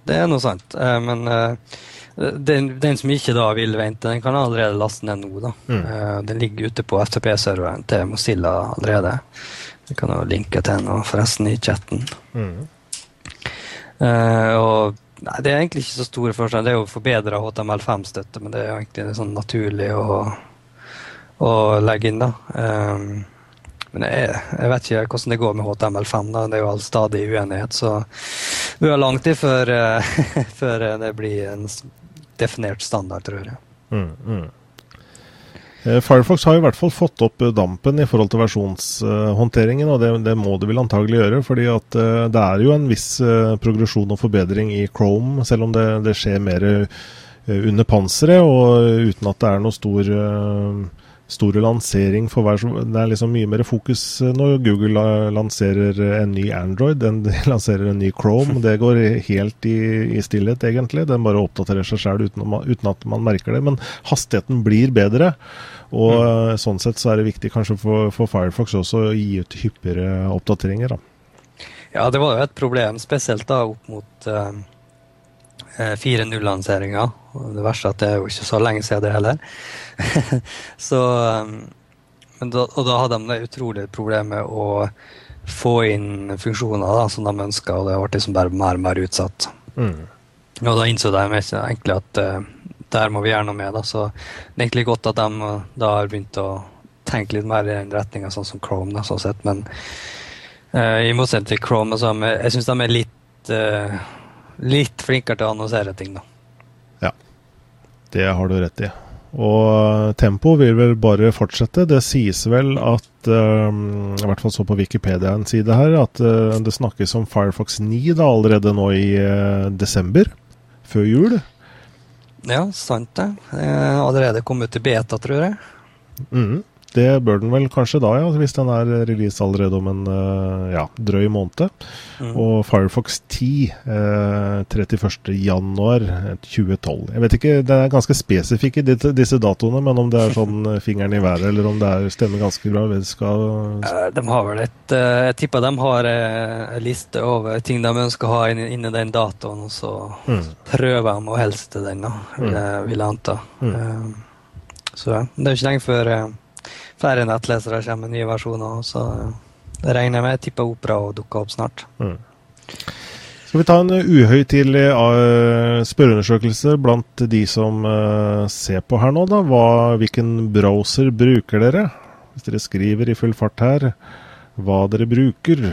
[SPEAKER 2] det er noe sant. Eh, men eh, den, den som ikke da vil vente, den kan allerede laste ned nå. da.
[SPEAKER 1] Mm.
[SPEAKER 2] Eh, Den ligger ute på FTP-serveren til Mozilla allerede. Vi kan jo linke til den forresten i chatten.
[SPEAKER 1] Mm.
[SPEAKER 2] Eh, og nei, Det er egentlig ikke så store forskjeller. Det er jo forbedra HTML5-støtte, men det er egentlig sånn naturlig å, å legge inn. da. Um, men jeg, jeg vet ikke hvordan det går med HTML5. da. Det er jo all stadig uenighet. Så vi har lang tid før, uh, før det blir en definert standard, tror jeg.
[SPEAKER 1] Mm, mm. Eh, Firefox har i hvert fall fått opp eh, dampen i forhold til versjonshåndteringen, og det, det må det vel antagelig gjøre. fordi at eh, det er jo en viss progresjon og forbedring i Chrome, selv om det, det skjer mer under panseret, og uten at det er noe stor store lansering for hver Det er liksom mye mer fokus når Google lanserer en ny Android enn de lanserer en ny Chrome. Det går helt i, i stillhet, egentlig. Den bare oppdaterer seg sjøl uten, uten at man merker det. Men hastigheten blir bedre. Og mm. sånn sett så er det viktig kanskje for, for Firefox også å gi ut hyppigere oppdateringer. da.
[SPEAKER 2] Ja, det var jo et problem, spesielt da opp mot uh, 4.0-lanseringa. Og det verste er at det er jo ikke så lenge siden det heller. så, men da, og da hadde de det utrolige problemet å få inn funksjoner da, som de ønska, og det ble liksom bare mer og mer utsatt. Og da innså de egentlig at eh, her må vi gjøre noe med. Da. Så det er egentlig godt at de eh, da har begynt å tenke litt mer i den retninga, sånn som Chrome. Da, sånn sett. Men uh, i motsetning til Chrome, så er jeg syns de er litt, uh, litt flinkere til å annonsere ting. da.
[SPEAKER 1] Det har du rett i. Og tempoet vil vel bare fortsette. Det sies vel at, um, i hvert fall så på Wikipedia en side her, at uh, det snakkes om Firefox 9 da allerede nå i uh, desember, før jul.
[SPEAKER 2] Ja, sant det. Eh, allerede kommet ut i beta, tror jeg.
[SPEAKER 1] Mhm. Det bør den vel kanskje da, ja, hvis den er release allerede om en uh, ja, drøy måned.
[SPEAKER 2] Mm.
[SPEAKER 1] Og Firefox 10 eh, 31.1.2012. Jeg vet ikke, Det er ganske spesifikke disse, datoene, men om det er sånn eh, fingeren i været, eller om det er, stemmer ganske bra. Vi skal,
[SPEAKER 2] Eh, De har vel et eh, Jeg tipper de har eh, en liste over ting de ønsker å ha inni den datoen, og så
[SPEAKER 1] Mm.
[SPEAKER 2] prøver de å helse til den, da, vil jeg, vil jeg anta.
[SPEAKER 1] Mm.
[SPEAKER 2] Eh, Så det er jo ikke lenge før eh, flere nettlesere kommer med nye versjoner, så eh, det regner jeg med. Jeg tipper Opera og dukker opp snart.
[SPEAKER 1] Mm. Skal vi ta en uh, uhøytidelig uh, spørreundersøkelse blant de som ser på her nå, da? Hva, hvilken browser bruker dere? Hvis dere skriver i full fart her hva dere bruker.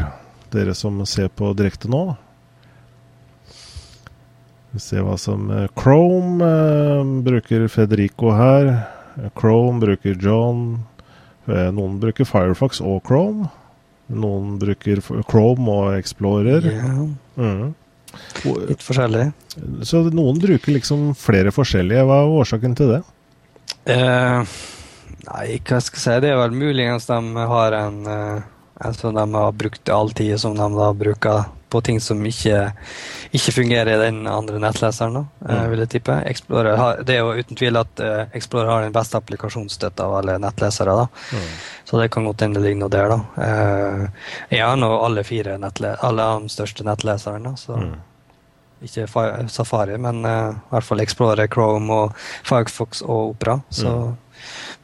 [SPEAKER 1] dere som ser på direkte nå. Vi ser hva som eh, Chrome eh, bruker Federico her. Chrome bruker John. Eh, noen bruker Firefox og Chrome. Noen bruker Chrome og Explorer.
[SPEAKER 2] Ja,
[SPEAKER 1] Mm.
[SPEAKER 2] Litt forskjellig.
[SPEAKER 1] Så noen bruker liksom flere forskjellige. Hva er årsaken til det?
[SPEAKER 2] Eh, nei, hva skal jeg si. Det er vel muligens de har en eh, en som de har brukt all tid, som de da bruker på ting som ikke, ikke fungerer i den andre nettleseren, da, eh,
[SPEAKER 1] Mm.
[SPEAKER 2] vil jeg tippe. Explorer har, det er jo uten tvil at eh, Explorer har den beste applikasjonsstøtta av alle nettlesere. da. Så det kan godt hende det ligger noe der, da. Eh, jeg har nå alle fire alle de største nettleserne, så
[SPEAKER 1] Mm.
[SPEAKER 2] ikke Safari, men uh, i hvert fall Explorer, Chrome og Firefox og Opera. Så,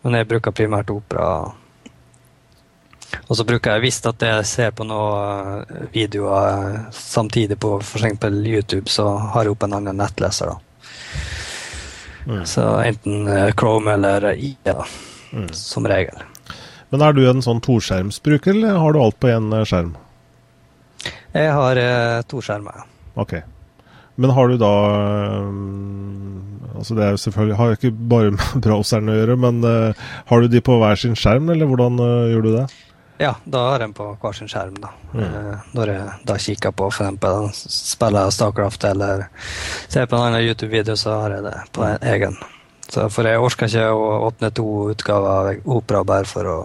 [SPEAKER 2] Men jeg bruker primært Opera. Og så bruker jeg visst at jeg ser på noen eh, videoer eh, samtidig på f.eks. YouTube, så har jeg opp en annen nettleser. da.
[SPEAKER 1] Mm.
[SPEAKER 2] Så enten eh, Chrome eller IA,
[SPEAKER 1] Mm.
[SPEAKER 2] som regel.
[SPEAKER 1] Men er du en sånn toskjermsbruker, eller har du alt på én skjerm?
[SPEAKER 2] Jeg har eh, to skjermer.
[SPEAKER 1] Ok. Men har du da Altså det er jo selvfølgelig Har ikke bare med browseren å gjøre, men har du de på hver sin skjerm, eller hvordan gjør du det?
[SPEAKER 2] Ja, da har jeg den på hver sin skjerm. da.
[SPEAKER 1] Mm.
[SPEAKER 2] Eh, når jeg da kikker på eksempel spiller Starcraft eller ser på en annen YouTube-video, så har jeg det på en egen. Så For jeg orker ikke å åpne to utgaver av Opera bare for å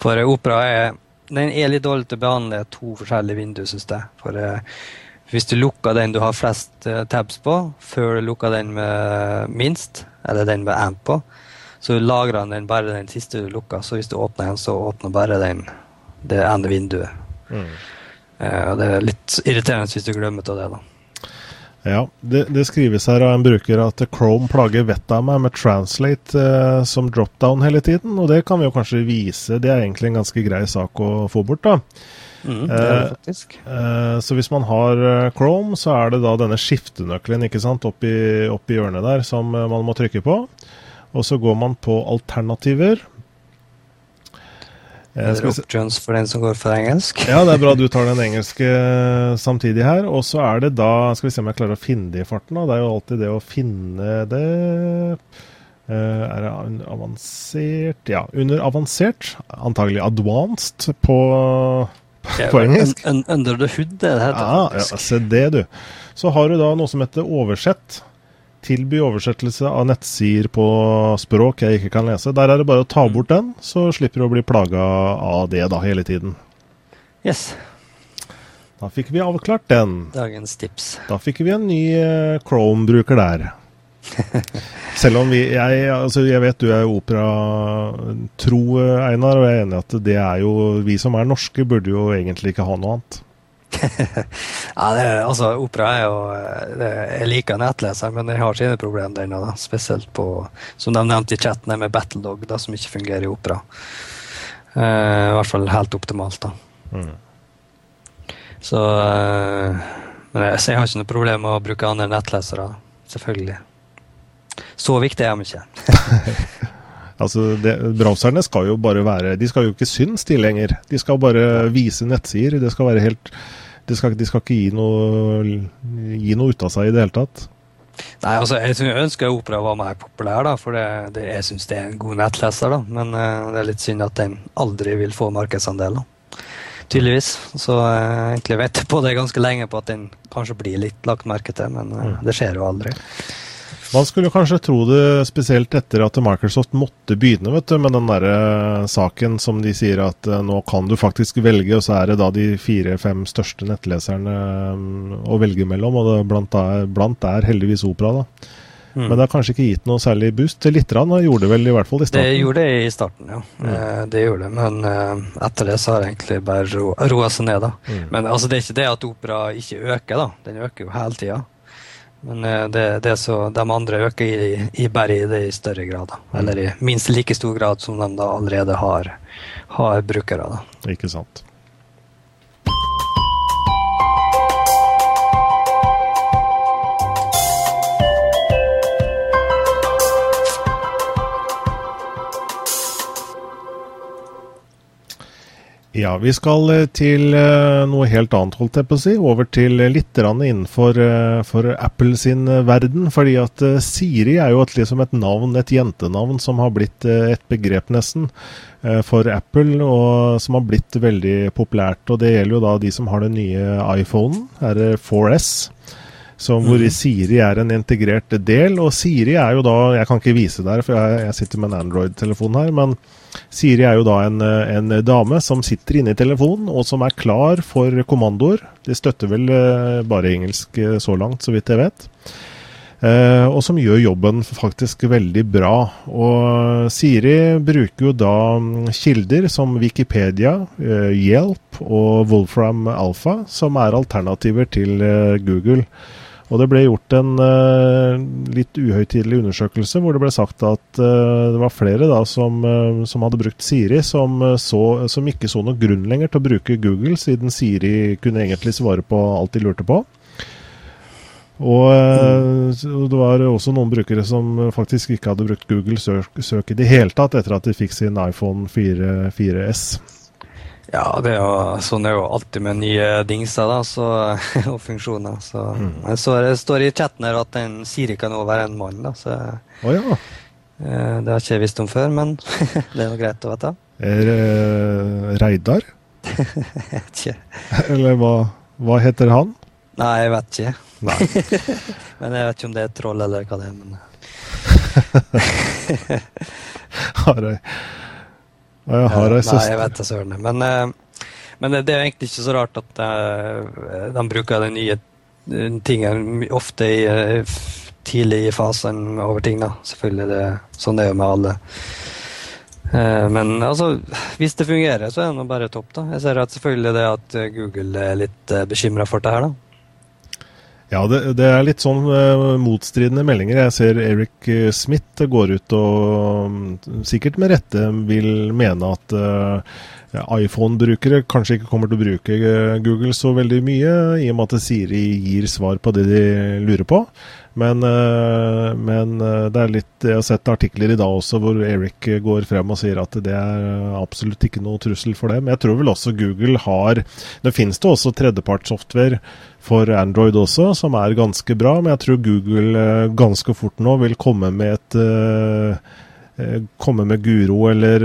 [SPEAKER 2] For Opera er, den er litt dårlig til å behandle to forskjellige vinduer, syns jeg. For eh, hvis du lukker den du har flest eh, tabs på, før du lukker den med minst, eller den med amp på, så lagrer han den bare den siste du lukker. Så hvis du åpner den, så åpner bare den det ene vinduet. Mm. og det er litt irriterende hvis du glemmer av det. da.
[SPEAKER 1] Ja, det, det skrives her av en bruker at Chrome plager vettet av meg med translate uh, som dropdown hele tiden, og det kan vi jo kanskje vise. Det er egentlig en ganske grei sak å få bort, da.
[SPEAKER 2] Mm, det er det
[SPEAKER 1] Eh,
[SPEAKER 2] faktisk.
[SPEAKER 1] Eh, så hvis man har Chrome, så er det da denne skiftenøkkelen ikke sant, oppi, oppi hjørnet der som man må trykke på. Og så går man på alternativer. Eh, skal
[SPEAKER 2] Options for den som går for engelsk.
[SPEAKER 1] ja, det er bra du tar den engelske eh, samtidig her. Og så er det da Skal vi se om jeg klarer å finne det i farten. Da. Det er jo alltid det å finne det Eh, Er det avansert Ja, under avansert. Antagelig advanced på, på engelsk.
[SPEAKER 2] Un, un, under the hood, det heter det
[SPEAKER 1] ja,
[SPEAKER 2] ja,
[SPEAKER 1] se det, du. Så har du da noe som heter oversett. Tilby oversettelse av nettsider på språk jeg ikke kan lese. Der er det bare å ta bort den, så slipper du å bli plaga av det da hele tiden.
[SPEAKER 2] Yes.
[SPEAKER 1] Da fikk vi avklart den.
[SPEAKER 2] Dagens tips.
[SPEAKER 1] Da fikk vi en ny eh, Chrome-bruker der. Selv om vi jeg, altså jeg vet du er operatro, eh, Einar, og jeg er enig i at det er jo Vi som er norske, burde jo egentlig ikke ha noe annet.
[SPEAKER 2] Ja, det altså, Opera er jo eh, det, Jeg liker nettleser, men jeg har sine problemer nå. da. Spesielt på, som de nevnte i chatten, med Battledog, da, som ikke fungerer i Opera. Uh, I hvert fall helt optimalt, da.
[SPEAKER 1] Mm.
[SPEAKER 2] Så uh, Men jeg, jeg har ikke noe problem med å bruke andre nettlesere. Selvfølgelig. Så viktig er de ikke.
[SPEAKER 1] Altså, det, Browserne skal jo bare være De skal jo ikke synes, de lenger. De skal bare vise nettsider. Det skal være helt De skal, de skal ikke gi noe, gi noe ut av seg i det hele tatt.
[SPEAKER 2] Nei, altså, Jeg ønsker Opera var mer populær, da, for det, det, jeg syns det er en god nettleser. da, Men uh, det er litt synd at den aldri vil få markedsandel. da. Tydeligvis. Så uh, egentlig vet jeg på det ganske lenge på at den kanskje blir litt lagt merke til, men
[SPEAKER 1] Mm.
[SPEAKER 2] det skjer jo aldri.
[SPEAKER 1] Man skulle kanskje tro det spesielt etter at Microsoft måtte begynne vet du, med den der saken som de sier at eh, nå kan du faktisk velge, og så er det da de fire-fem største nettleserne eh, å velge mellom, og det blant er, blant er heldigvis Opera. da.
[SPEAKER 2] Mm.
[SPEAKER 1] Men det har kanskje ikke gitt noe særlig boost. Litt rann gjorde det vel i hvert fall i starten?
[SPEAKER 2] Det gjorde det i starten, ja.
[SPEAKER 1] Mm.
[SPEAKER 2] Eh, det gjorde det, Men eh, etter det så har det egentlig bare ro, roa seg ned. da.
[SPEAKER 1] Mm.
[SPEAKER 2] Men altså, det er ikke det at opera ikke øker, da. Den øker jo hele tida. Men eh, det, det så, de andre øker i, i bare det i større grad. Eller i minst like stor grad som de da allerede har, har brukere. da.
[SPEAKER 1] Ikke sant. Ja, vi skal eh, til uh, noe helt annet, holdt jeg på å si. Over til litt innenfor for Apple sin verden. Fordi at Siri er jo et, liksom et navn, et jentenavn, som har blitt et begrep, nesten, for Apple. Og som har blitt veldig populært. Og det gjelder jo da de som har den nye iPhonen, er det 4S. Som, hvor mm. Siri er en integrert del. Og Siri er jo da Jeg kan ikke vise der, for jeg, jeg sitter med en Android-telefon her. Men Siri er jo da en, en, dame som sitter inne i telefonen, og som er klar for kommandoer. De støtter vel uh, bare engelsk uh, så langt, så vidt jeg vet. Uh, og som gjør jobben faktisk veldig bra. Og Siri bruker jo da um, kilder som Wikipedia, Hjelp og Wolfram Alpha, som er alternativer til Google. Og det ble gjort en uh, litt uhøytidelig undersøkelse hvor det ble sagt at uh, det var flere da som, uh, som hadde brukt Siri, som, så, som, ikke så noen grunn lenger til å bruke Google, siden Siri kunne egentlig svare på alt de lurte på. Og det var også noen brukere som faktisk ikke hadde brukt Google søk, søk i det hele tatt etter at de fikk sin iPhone 4, 4S.
[SPEAKER 2] Ja, det er jo, sånn er jo alltid med nye dingser da, så, og funksjoner. Så, mm. så det står i chatten her at en Siri kan noe være en mann. da, så
[SPEAKER 1] oh, ja.
[SPEAKER 2] Eh, det har ikke jeg visst om før, men det er jo greit å vite.
[SPEAKER 1] Er det uh, Reidar?
[SPEAKER 2] ikke.
[SPEAKER 1] Eller hva, hva, heter han?
[SPEAKER 2] Nei, jeg vet ikke. men jeg vet ikke om det er et troll eller hva det er. men...
[SPEAKER 1] Har jeg har ei
[SPEAKER 2] søster. Nei, jeg vet da søren. Men, uh, men det, er egentlig ikke så rart at uh, de bruker den nye tingen ofte i, tidlig i fasen over ting. da. Selvfølgelig. Det, sånn er det jo med alle. Men altså, hvis det fungerer, så er det bare topp. da. Jeg ser at selvfølgelig det at Google er litt bekymra for det her. da.
[SPEAKER 1] Ja, det, det, er litt sånn uh, motstridende meldinger. Jeg ser Eric eh, Smith går ut og um, sikkert med rette vil mene at uh, iPhone-brukere kanskje ikke kommer til å bruke Google så veldig mye, i og med at Siri gir svar på det de lurer på. Men, men, det er litt Jeg har sett artikler i dag også hvor Eric går frem og sier at det er absolutt ikke noe trussel for dem. Jeg tror vel også Google har Det finnes det også tredjepartssoftware for Android også, som er ganske bra. Men jeg tror Google eh, ganske fort nå vil komme med et Komme med Guro eller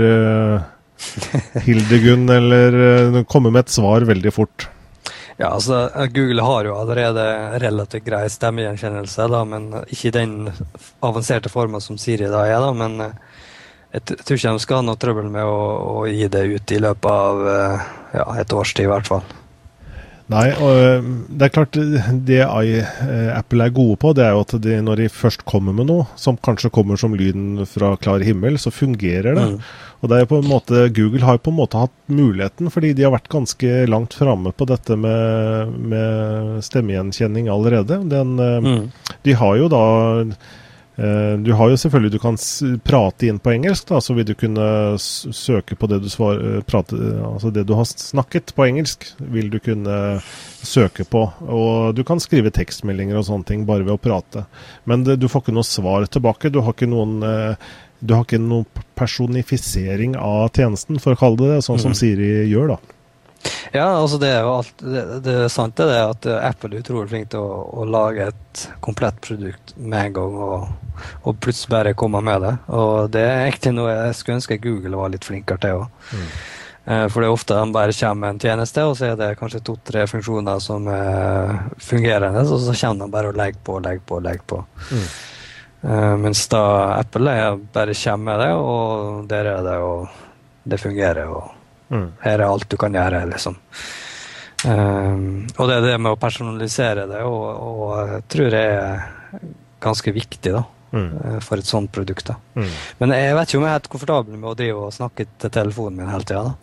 [SPEAKER 1] Hildegunn, eller komme med et svar veldig fort.
[SPEAKER 2] Ja, altså Google har jo allerede relativt grei stemmegjenkjennelse, da, men ikke i den avanserte forma som Siri da er. da, men jeg tror ikke de skal ha noe trøbbel med å, å, gi det ut i løpet av ja, et års tid, i hvert fall.
[SPEAKER 1] Nei, og eh, det er klart det eh, Apple er gode på, det er jo at de, når de først kommer med noe, som kanskje kommer som lyden fra klar himmel, så fungerer det. Mm. Og det er på en måte, Google har på en måte hatt muligheten, fordi de har vært ganske langt framme på dette med, med stemmegjenkjenning allerede. Den, eh, mm. De har jo da du har jo selvfølgelig Du kan prate inn på engelsk, da, så vil du kunne søke på det du, svar, eh, prate, altså det du har snakket på engelsk, vil du kunne søke på. Og du kan skrive tekstmeldinger og sånne ting bare ved å prate. Men det, du får ikke noe svar tilbake. Du har ikke noen eh, du har ikke noen personifisering av tjenesten, for å kalle det det, sånn som mm. Siri gjør, da.
[SPEAKER 2] Ja, altså det er jo alt Det, det er sant det er at Apple er utrolig flink til å, å, lage et komplett produkt med en gang, og, og, plutselig bare komme med det. Og det er egentlig noe jeg skulle ønske Google var litt flinkere til òg. Mm. Eh, for det er ofte de bare kommer med en tjeneste, og så er det kanskje to-tre funksjoner som er fungerende, og så kommer de bare og legger på og legger på og legger på. Mm. Uh, mens da Apple er bare kommer med det, og der er det, og det fungerer. og Mm. Her er alt du kan gjøre, liksom. Um, og det er det med å personalisere det, og, og jeg tror det er ganske viktig da, mm. Eh, for et sånt produkt. da. Mm. Men jeg vet ikke om jeg er helt komfortabel med å drive og snakke til telefonen min hele tida.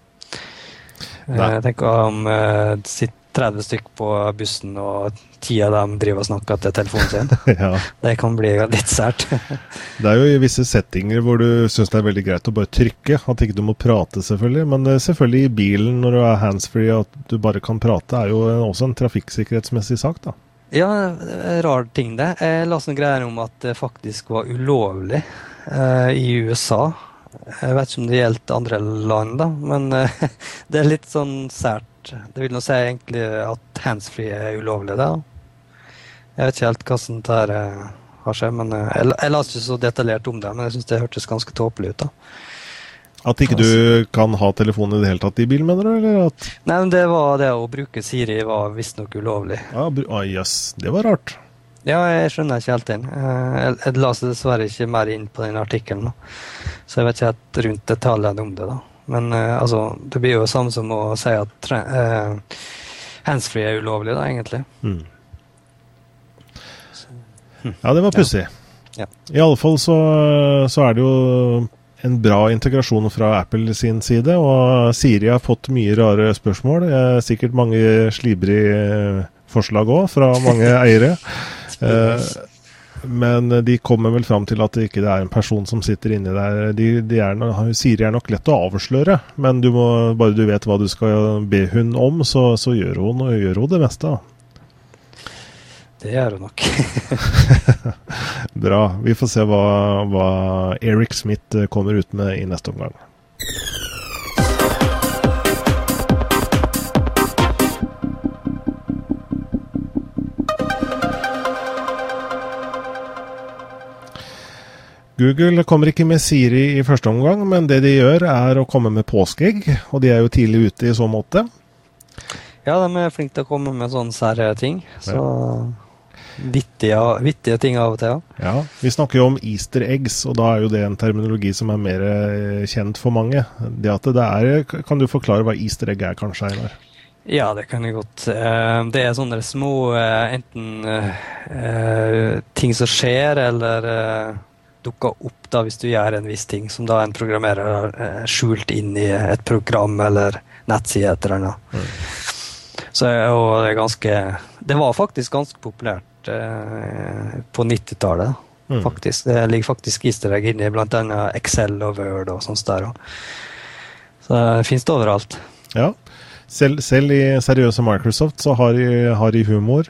[SPEAKER 2] Jeg tenker om uh, sitt 30 stykk på bussen, og ti av dem driver og snakker til telefonen sin. ja. Det kan bli litt sært.
[SPEAKER 1] det er jo i visse settinger hvor du syns det er veldig greit å bare trykke, at ikke du må prate, selvfølgelig. Men eh, selvfølgelig i bilen når du er handsfree at du bare kan prate, er jo også en trafikksikkerhetsmessig sak, da.
[SPEAKER 2] Ja, rar ting det. Jeg la noen greier om at det faktisk var ulovlig eh, i USA Jeg vet ikke om det gjelder andre land, da, men eh, det er litt sånn sært. Det vil nå si egentlig at handsfree er ulovlig, da. Jeg vet ikke helt hvordan det her uh, har skjedd, men uh, jeg, jeg leste ikke så detaljert om det, men jeg syns det hørtes ganske tåpelig ut. da.
[SPEAKER 1] At ikke du kan ha telefonen i det hele tatt i bil, mener du? eller at...
[SPEAKER 2] Nei, men det var det å bruke Siri var visstnok ulovlig.
[SPEAKER 1] Ja, ah, yes. det var rart.
[SPEAKER 2] Ja, jeg skjønner ikke helt den. Eh, jeg, jeg seg dessverre ikke mer inn på den artikkelen, så jeg vet ikke helt rundt detaljene om det. da. Men uh, altså, det blir jo det samme som å si at uh, handsfree er ulovlig, da, egentlig. Mm.
[SPEAKER 1] Ja, det var pussig. Ja. Ja. I alle fall så, så er det jo en bra integrasjon fra Apple sin side, og Siri har fått mye rare spørsmål. Sikkert mange slibrige forslag òg, fra mange eiere. Eh, men de kommer vel fram til at det ikke er en person som sitter inni der. De, de er, Siri er nok lett å avsløre, men du må, bare du vet hva du skal be hun om, så, så gjør, hun, gjør hun det meste.
[SPEAKER 2] Det gjør hun nok.
[SPEAKER 1] Bra. Vi får se hva, hva Eric Smith kommer ut med i neste omgang. Google kommer ikke med Siri i første omgang, men det de gjør er å komme med påskeegg. Og de er jo tidlig ute i så måte.
[SPEAKER 2] Ja, de er flinke til å komme med sånne sære ting. Så vittige, vittige, ting av og til.
[SPEAKER 1] Ja. ja, Vi snakker jo om easter eggs, og da er jo det en terminologi som er mer eh, kjent for mange. Det at det er, Kan du forklare hva easter egg er, kanskje, Einar?
[SPEAKER 2] Ja, det kan jeg godt. Eh, det er sånne små eh, enten ting som skjer, eller dukker opp da hvis du gjør en viss ting, som da en programmerer har eh, skjult inn i et program eller nettside etter eller annet. Mm. Så og det er ganske Det var faktisk ganske populært eh, på 90-tallet. Mm. faktisk. Det ligger faktisk easter egg inni bl.a. Excel og Word og sånt der. Så det finnes det overalt.
[SPEAKER 1] Ja. Selv, selv, i seriøse Microsoft så har de, har de humor.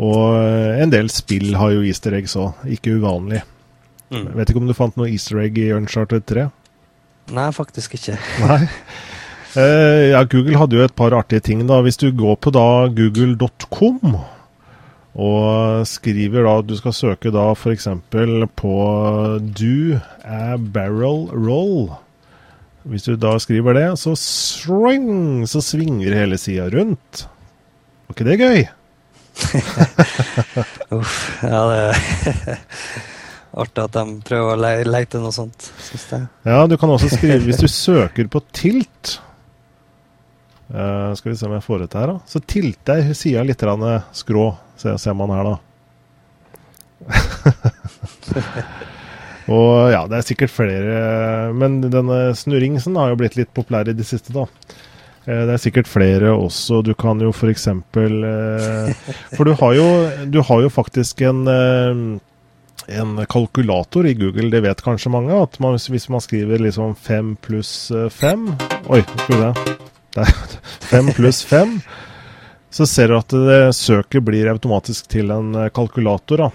[SPEAKER 1] Og en del spill har jo easter eggs òg. Ikke uvanlig. Mm. Vet ikke om du fant noe easter egg i Uncharted 3?
[SPEAKER 2] Nei, faktisk ikke.
[SPEAKER 1] Nei. Uh, ja, Google hadde jo et par artige ting. da. Hvis du går på da google.com og skriver da Du skal søke da f.eks. på do a barrel roll. Hvis du da skriver det, så swing, så svinger hele sida rundt. Var ikke det gøy?
[SPEAKER 2] Uff. Ja, det artig at de prøver å le lete noe sånt. Synes jeg.
[SPEAKER 1] Ja, du kan også skrive hvis du søker på tilt. Uh, skal vi se om jeg får ut det her, da. Så tilter sida litt skrå, ser, ser man her, da. Og ja, det er sikkert flere Men denne snurringsen har jo blitt litt populær i det siste, da. Eh, det er sikkert flere også. Du kan jo f.eks. For, eksempel, for du har jo, du har jo faktisk en en kalkulator i Google, det vet kanskje mange, at man, hvis man skriver liksom 5 pluss 5 Oi, skulle det Fem pluss 5, så ser du at det søket blir automatisk til en eh, kalkulator. da.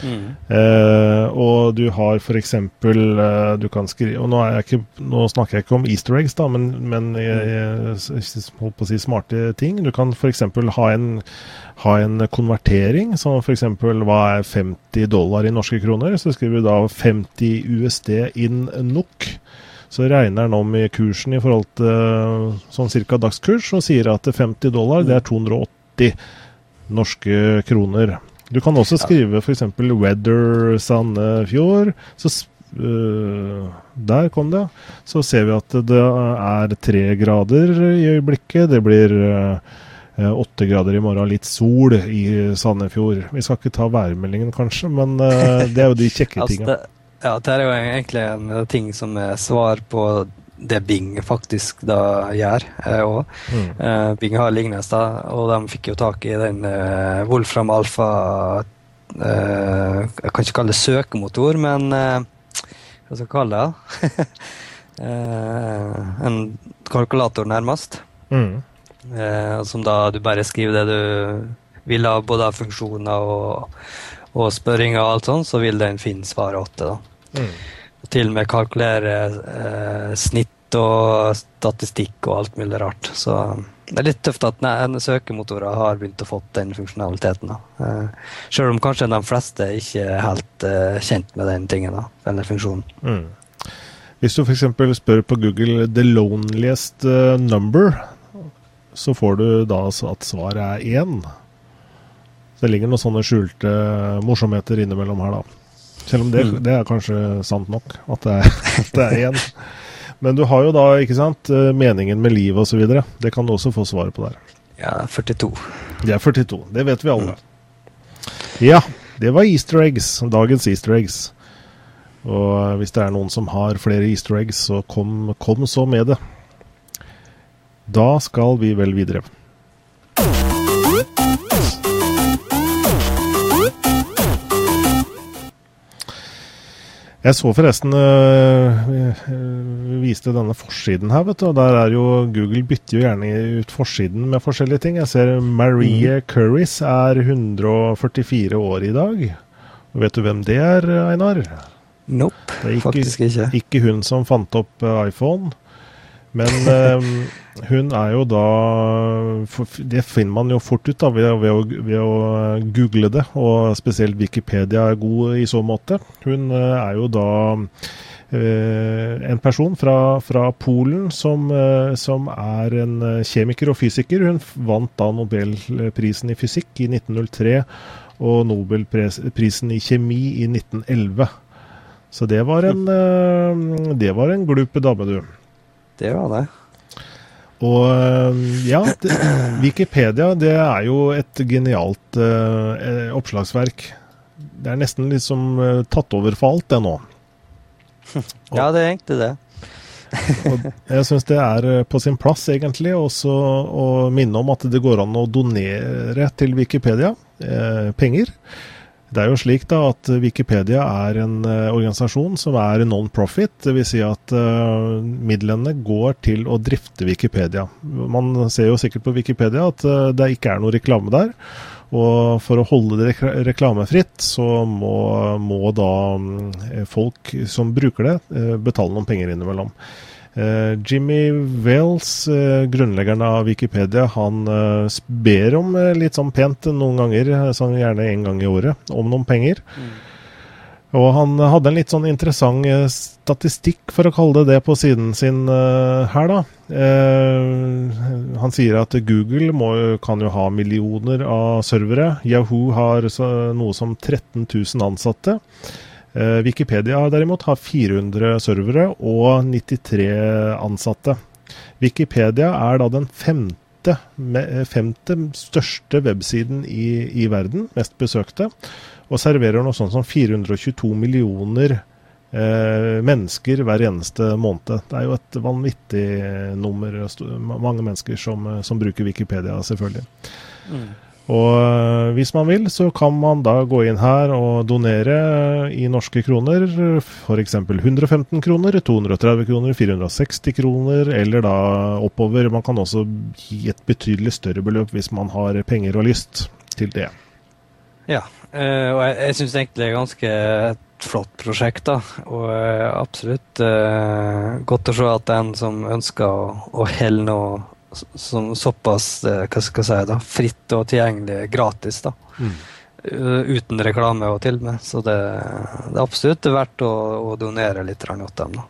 [SPEAKER 1] Mm. Eh, og du har f.eks. Eh, du kan skrive og nå, ikke, nå, snakker jeg ikke om easter eggs, da, men, men jeg, jeg, holdt på å si smarte ting. Du kan f.eks. Ha, en, ha en konvertering, som f.eks. hva er 50 dollar i norske kroner? Så skriver du da 50 USD in NOK. Så regner den om i kursen i forhold til sånn cirka dagskurs, og sier at 50 dollar det er 280 norske kroner. Du kan også skrive f.eks. 'Weather Sandefjord'. Så uh, Der kom det. Så ser vi at det er tre grader i øyeblikket. Det blir uh, åtte grader i morgen, litt sol i Sandefjord. Vi skal ikke ta værmeldingen, kanskje, men uh, det er jo de kjekke altså, tinga.
[SPEAKER 2] ja, det er jo egentlig en ting som er svar på det Bing faktisk da gjør òg. Eh, mm. Eh, Bing har lignende, og de fikk jo tak i den eh, Wolfram Alfa eh, Jeg kan ikke kalle det søkemotor, men eh, hva skal jeg kalle det? eh, en kalkulator, nærmest. Mm. Som da du bare skriver det du vil ha, både av funksjoner og, og spørringer og alt sånt, så vil den finne svaret åtte. da. Mm. til og med kalkulere eh, snitt og statistikk og alt mulig rart. Så det er litt tøft at søkemotorer har begynt å få den funksjonaliteten. Da. Eh, selv om kanskje de fleste ikke er helt eh, kjent med den tingen, da, denne funksjonen.
[SPEAKER 1] Mm. Hvis du f.eks. spør på Google 'the loneliest uh, number', så får du da at svaret er én. Så det ligger noen sånne skjulte morsomheter innimellom her, da. Selv om det, mm. det er kanskje sant nok, at det er, at det er én. Men du har jo da, ikke sant, eh, meningen med livet osv. Det kan du også få svaret på der.
[SPEAKER 2] Ja, 42.
[SPEAKER 1] Det er 42. Det vet vi alle. Ja, det var easter eggs. Dagens easter eggs. Og hvis det er noen som har flere easter eggs, så kom, kom så med det. Da skal vi vel videre. Jeg så forresten øh, viste denne forsiden her, vet du. Og der er jo Google bytter jo gjerne ut forsiden med forskjellige ting. Jeg ser Marie mm. Curris er 144 år i dag. Og Vet du hvem det er, Einar?
[SPEAKER 2] Nope, faktisk ikke.
[SPEAKER 1] Ikke hun som fant opp iPhone. Men eh, hun er jo da Det finner man jo fort ut da, ved, ved, å, ved, å, google det, og spesielt Wikipedia er god i så måte. Hun øh, er jo da eh, en person fra, fra Polen som, som, er en kjemiker og fysiker. Hun vant da Nobelprisen i fysikk i 1903 og Nobelprisen i kjemi i 1911. Så det var en, det en glup dame, du.
[SPEAKER 2] Det var det.
[SPEAKER 1] Og eh, ja, det, Wikipedia det er jo et genialt eh, oppslagsverk. Det er nesten liksom eh, tatt over for alt, det nå.
[SPEAKER 2] Og, ja, det er egentlig det.
[SPEAKER 1] og jeg syns det er på sin plass, egentlig, også å minne om at det går an å donere til Wikipedia eh, penger. Det er jo slik da at Wikipedia er en uh, organisasjon som er non-profit. Dvs. Si at uh, midlene går til å drifte Wikipedia. Man ser jo sikkert på Wikipedia at uh, det ikke er noe reklame der. Og for å holde det reklamefritt, så må, må da um, folk som bruker det, betale noen penger innimellom. Uh, Jimmy Wales, uh, grunnleggeren av Wikipedia, han uh, ber om litt sånn pent noen ganger, sånn gjerne en gang i året, om noen penger. Mm. Og han hadde en litt sånn interessant statistikk, for å kalle det det, på siden sin her, da. han sier at Google må, kan jo ha millioner av servere. Yahoo har noe som 13 000 ansatte. Eh, Wikipedia derimot har 400 servere og 93 ansatte. Wikipedia er da den femte, eh, femte største websiden i, i, verden, mest besøkte, og serverer noe sånt som 422 millioner eh, mennesker hver eneste måned. Det er jo et vanvittig nummer, mange mennesker som, som bruker Wikipedia, selvfølgelig. Mm. Og eh, hvis man vil, så kan man da gå inn her og donere i norske kroner. F.eks. 115 kroner, 230 kroner, 460 kroner, eller da oppover. Man kan også gi et betydelig større beløp hvis man har penger og lyst til det.
[SPEAKER 2] Ja, eh, og jeg, jeg syns egentlig det er ganske et flott prosjekt. da, Og eh, absolutt godt å se at den som ønsker å helle noe som såpass eh, hva skal jeg si da, fritt og tilgjengelig gratis. da. Mm. Uten reklame og til med. Så det, det er absolutt verdt å, å donere litt til dem. da.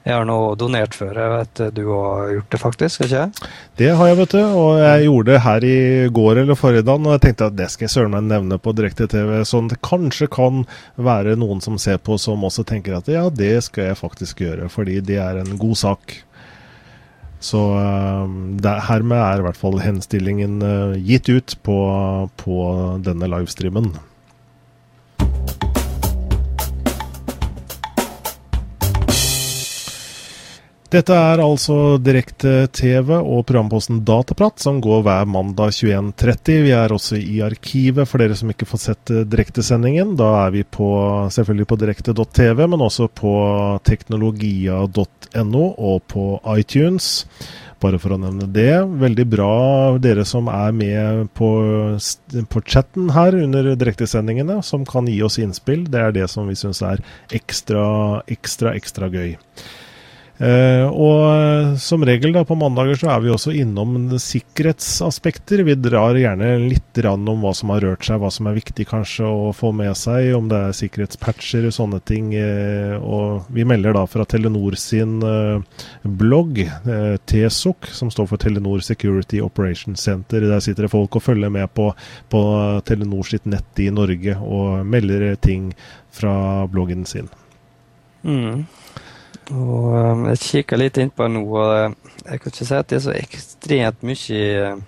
[SPEAKER 2] Jeg har nå donert før. Jeg vet du har gjort det, faktisk? ikke jeg?
[SPEAKER 1] Det har jeg, vet du. Og jeg gjorde det her i går eller forrige dag. Og jeg tenkte at det skal jeg søren meg nevne på direkte-TV. Sånn det kanskje kan være noen som ser på som også tenker at ja, det skal jeg faktisk gjøre. Fordi det er en god sak. Så uh, der, hermed er i hvert fall henstillingen uh, gitt ut på, på denne livestreamen. Dette er altså direkte-TV og programposten Dataprat som går hver mandag 21.30. Vi er også i arkivet for dere som ikke får sett eh, direktesendingen. Da er vi på, selvfølgelig på direkte.tv, men også på teknologia.no og på iTunes. bare for å nevne det. Veldig bra dere som er med på, på chatten her under direktesendingene, som kan gi oss innspill. Det er det som vi syns er ekstra, ekstra, ekstra gøy. Uh, og eh, som regel da på mandager så er vi også innom sikkerhetsaspekter. Vi drar gjerne litt om hva som har rørt seg, hva som er viktig kanskje å få med seg, om det er sikkerhetspatcher og sånne ting. Uh, og vi melder da fra Telenor sin blogg, TSOC, som står for Telenor Security Operations Center. Der sitter det folk og følger med på, på Telenor sitt nett i Norge og melder ting fra bloggen sin.
[SPEAKER 2] Mm. Og um, jeg kikka litt innpå nå, og uh, jeg kan ikke si at det er så ekstremt mye uh,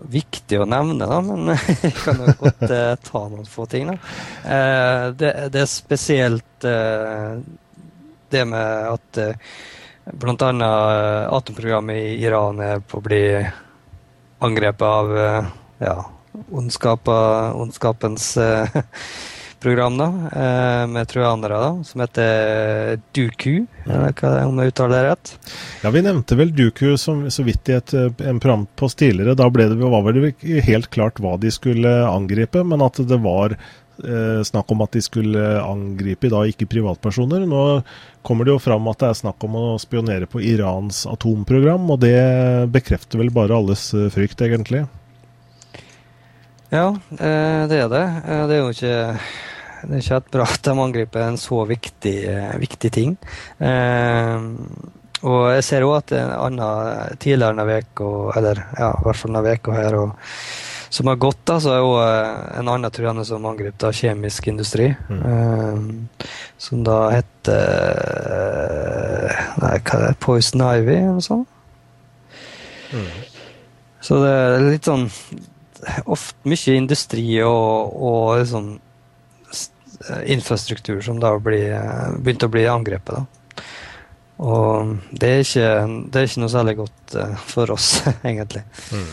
[SPEAKER 2] viktig å nevne, da, men jeg kan jo godt eh, ta noen få ting. da. Eh, det, det, er spesielt eh, det med at eh, bl.a. atomprogrammet i Iran er på å bli angrepet av ja, ondskapens program da, eh, med trojanere da, som heter Duku, om jeg uttaler det rett?
[SPEAKER 1] Ja, Vi nevnte vel Duku som, så vidt i et en programpost tidligere. Da ble det, var det helt klart hva de skulle angripe, men at det var eh, snakk om at de skulle angripe da ikke privatpersoner. Nå kommer det jo fram at det er snakk om å spionere på Irans atomprogram, og det bekrefter vel bare alles eh, frykt, egentlig.
[SPEAKER 2] Ja, eh, det er det. Det er jo ikke det er ikke et bra at de angriper en så viktig, eh, viktig ting. Eh, og jeg ser òg at en annen tidligere denne uka, eller ja, i hvert fall denne uka her, og, som har gått, da, så er eh, en annen trojaner som angrep da, kjemisk industri. Mm. Eh, som da heter Nei, hva er det? Poison Ivy, eller noe sånt? Mm. Så det er litt sånn Ofte mye industri og, og liksom Eh, infrastruktur som da blir, eh, begynte å bli angrepet. da. Og det er, ikke, det er ikke noe særlig godt uh, for oss, egentlig. Mm.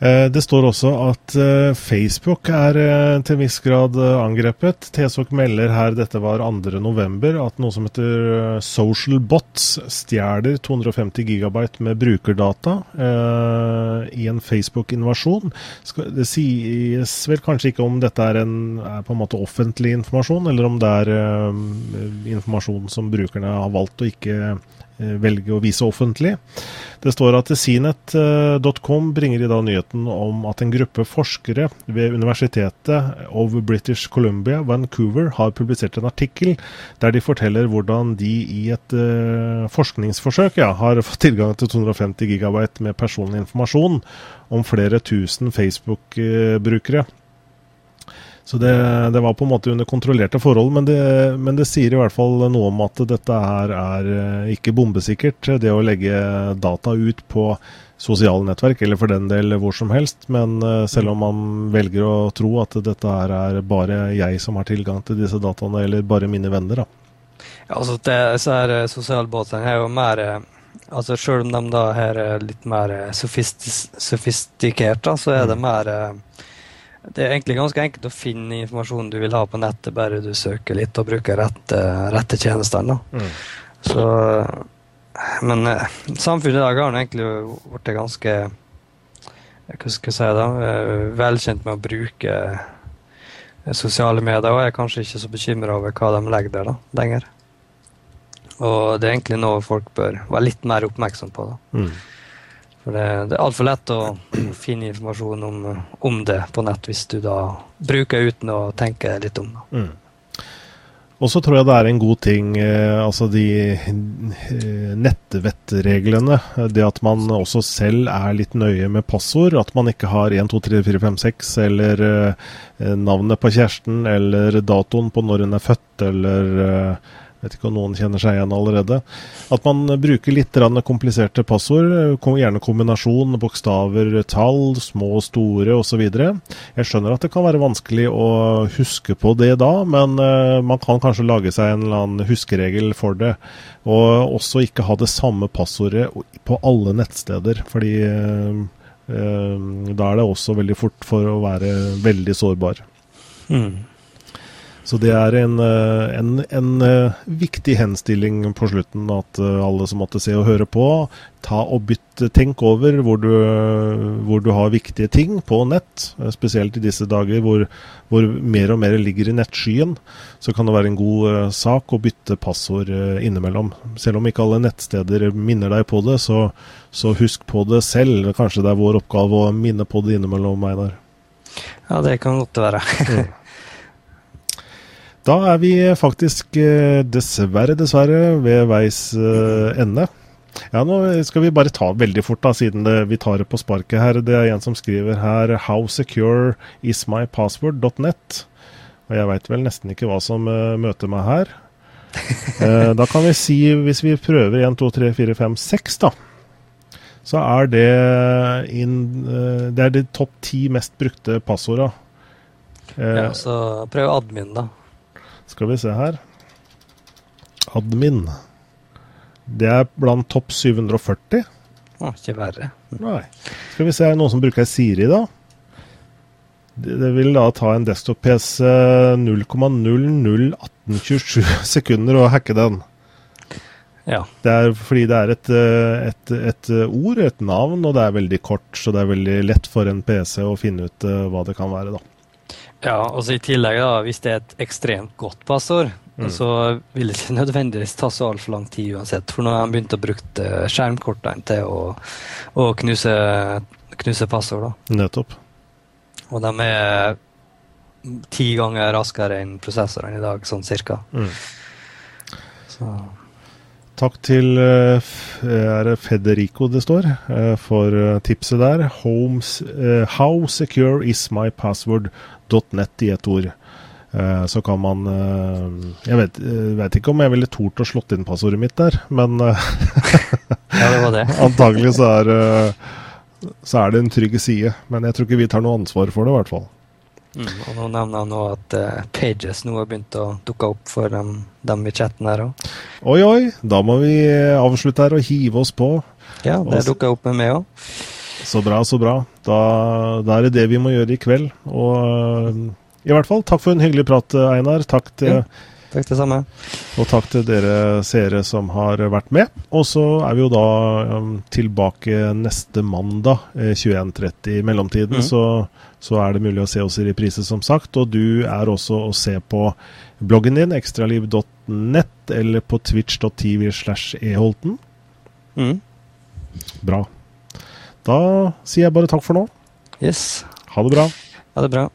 [SPEAKER 1] Eh, det står også at eh, Facebook er eh, til en viss grad angrepet. TSOK melder her, dette var 2.11, at noe som heter Social Bots stjeler 250 gigabyte med brukerdata i en Facebook-invasjon. Det sies vel kanskje ikke om dette er, en, er på en måte offentlig informasjon, eller om det er informasjon som brukerne har valgt å ikke velge å vise offentlig. Det står at Cnet.com bringer i dag nyheten om at en gruppe forskere ved Universitetet of British Columbia, Vancouver, har publisert en artikkel der de forteller hvordan de i et uh, forskningsforsøk ja, har fått tilgang til 250 gigabyte med personlig informasjon om flere tusen Facebook-brukere. Så det, det, var på en måte under kontrollerte forhold, men det, men det, sier i hvert fall noe om at dette her er eh, ikke bombesikkert. Det å legge data ut på sosiale nettverk, eller for den del hvor som helst. Men eh, selv om man velger å tro at dette her er bare jeg som har tilgang til disse dataene, eller bare mine venner, da.
[SPEAKER 2] Ja, altså det, så er eh, Sosialbåtene er jo mer altså Selv om de da er litt mer sofistikert, da, så er det mm. mer det er egentlig ganske enkelt å finne informasjonen du vil ha på nettet, bare du søker litt og bruker rette, rette tjenestene. Mm. Så, men eh, samfunnet i dag har egentlig blitt ganske hva skal jeg si da, eh, velkjent med å bruke eh, sosiale medier, og jeg er kanskje ikke så bekymra over hva de legger der da, lenger. Og det er egentlig noe folk bør være litt mer oppmerksom på. da. Mm. For det, det er altfor lett å finne informasjon om, om, det på nett hvis du da bruker uten å tenke litt om det. Mm.
[SPEAKER 1] Og så tror jeg det er en god ting, eh, altså de eh, nettvettreglene. Det at man også selv er litt nøye med passord. At man ikke har 1, 2, 3, 4, 5, 6 eller eh, navnet på kjæresten eller datoen på når hun er født eller eh, vet ikke om noen kjenner seg igjen allerede. At man bruker litt kompliserte passord, gjerne kombinasjon bokstaver, tall, små og store osv. Jeg skjønner at det kan være vanskelig å huske på det da, men uh, man kan kanskje lage seg en eller annen huskeregel for det. Og også ikke ha det samme passordet på alle nettsteder, fordi uh, uh, da er det også veldig fort for å være veldig sårbar. Mm. Så det er en, eh, en, en, eh, viktig henstilling på slutten at eh, alle som måtte se og høre på, ta og bytt, tenk over hvor du, hvor du har viktige ting på nett. Spesielt i disse dager hvor, hvor, mer og mer ligger i nettskyen. Så kan det være en god sak å bytte passord innimellom. Selv om ikke alle nettsteder minner deg på det, så, så husk på det selv. Kanskje det er vår oppgave å minne på det innimellom, Einar.
[SPEAKER 2] Ja, det kan godt være.
[SPEAKER 1] Da er vi faktisk eh, dessverre, dessverre ved veis uh, ende. Ja, Nå skal vi bare ta veldig fort, da, siden det, vi tar det på sparket her. Det er en som skriver her 'How secure is my password.net'. Og jeg veit vel nesten ikke hva som uh, møter meg her. uh, da kan vi si, hvis vi prøver 1, 2, 3, 4, 5, 6, da. Så er det, in, det er de topp ti mest brukte passorda.
[SPEAKER 2] ja, så prøv admin, da.
[SPEAKER 1] Skal vi se her. Admin. Det er blant topp 740.
[SPEAKER 2] Å, ikke verre.
[SPEAKER 1] Nei. Skal vi se, er det noen som bruker Siri, da? Det, vil da ta en desktop-PC 0,001827 sekunder å hacke den.
[SPEAKER 2] Ja.
[SPEAKER 1] Det er fordi det er et, et, et, ord, et navn, og det er veldig kort, så det er veldig lett for en PC å finne ut hva det kan være, da.
[SPEAKER 2] Ja, og så i tillegg, da, hvis det er et ekstremt godt passord, mm. så vil det ikke nødvendigvis ta så altfor lang tid uansett. For nå har de begynt å bruke skjermkortene til å, å knuse, knuse passord. da.
[SPEAKER 1] Nettopp.
[SPEAKER 2] Og de er ti ganger raskere enn prosessorene i dag, sånn cirka. Mm.
[SPEAKER 1] Så. Takk til uh, er det Federico det står, for tipset der. Homes, how secure is my password? .net i et ord. Uh, så kan man uh, Jeg vet, uh, vet, ikke om jeg ville tort å slått inn passordet mitt der, men
[SPEAKER 2] Ja, det var det.
[SPEAKER 1] antagelig så er, så er det en trygg side. Men jeg tror ikke vi tar noe ansvar for det, i hvert fall.
[SPEAKER 2] Mm, og nå nevner han òg at Pages nå har begynt å dukke opp for dem, dem i chatten her òg.
[SPEAKER 1] Oi, oi. Da må vi avslutte her og hive oss på.
[SPEAKER 2] Ja, det dukka opp med meg òg.
[SPEAKER 1] Så bra, så bra. Da, da, er det det vi må gjøre i kveld. Og uh, i hvert fall, takk for en hyggelig prat, Einar. Takk til
[SPEAKER 2] ja, Takk det samme.
[SPEAKER 1] Og takk til dere seere som har vært med. Og så er vi jo da um, tilbake neste mandag eh, 21.30. I mellomtiden mm. så, så, er det mulig å se oss i reprise, som sagt. Og du er også å se på bloggen din, ekstraliv.nett, eller på twitch.tv slash eholten.
[SPEAKER 2] Mm.
[SPEAKER 1] Bra. Da sier jeg bare takk for nå.
[SPEAKER 2] Yes.
[SPEAKER 1] Ha det bra.
[SPEAKER 2] Ha det bra.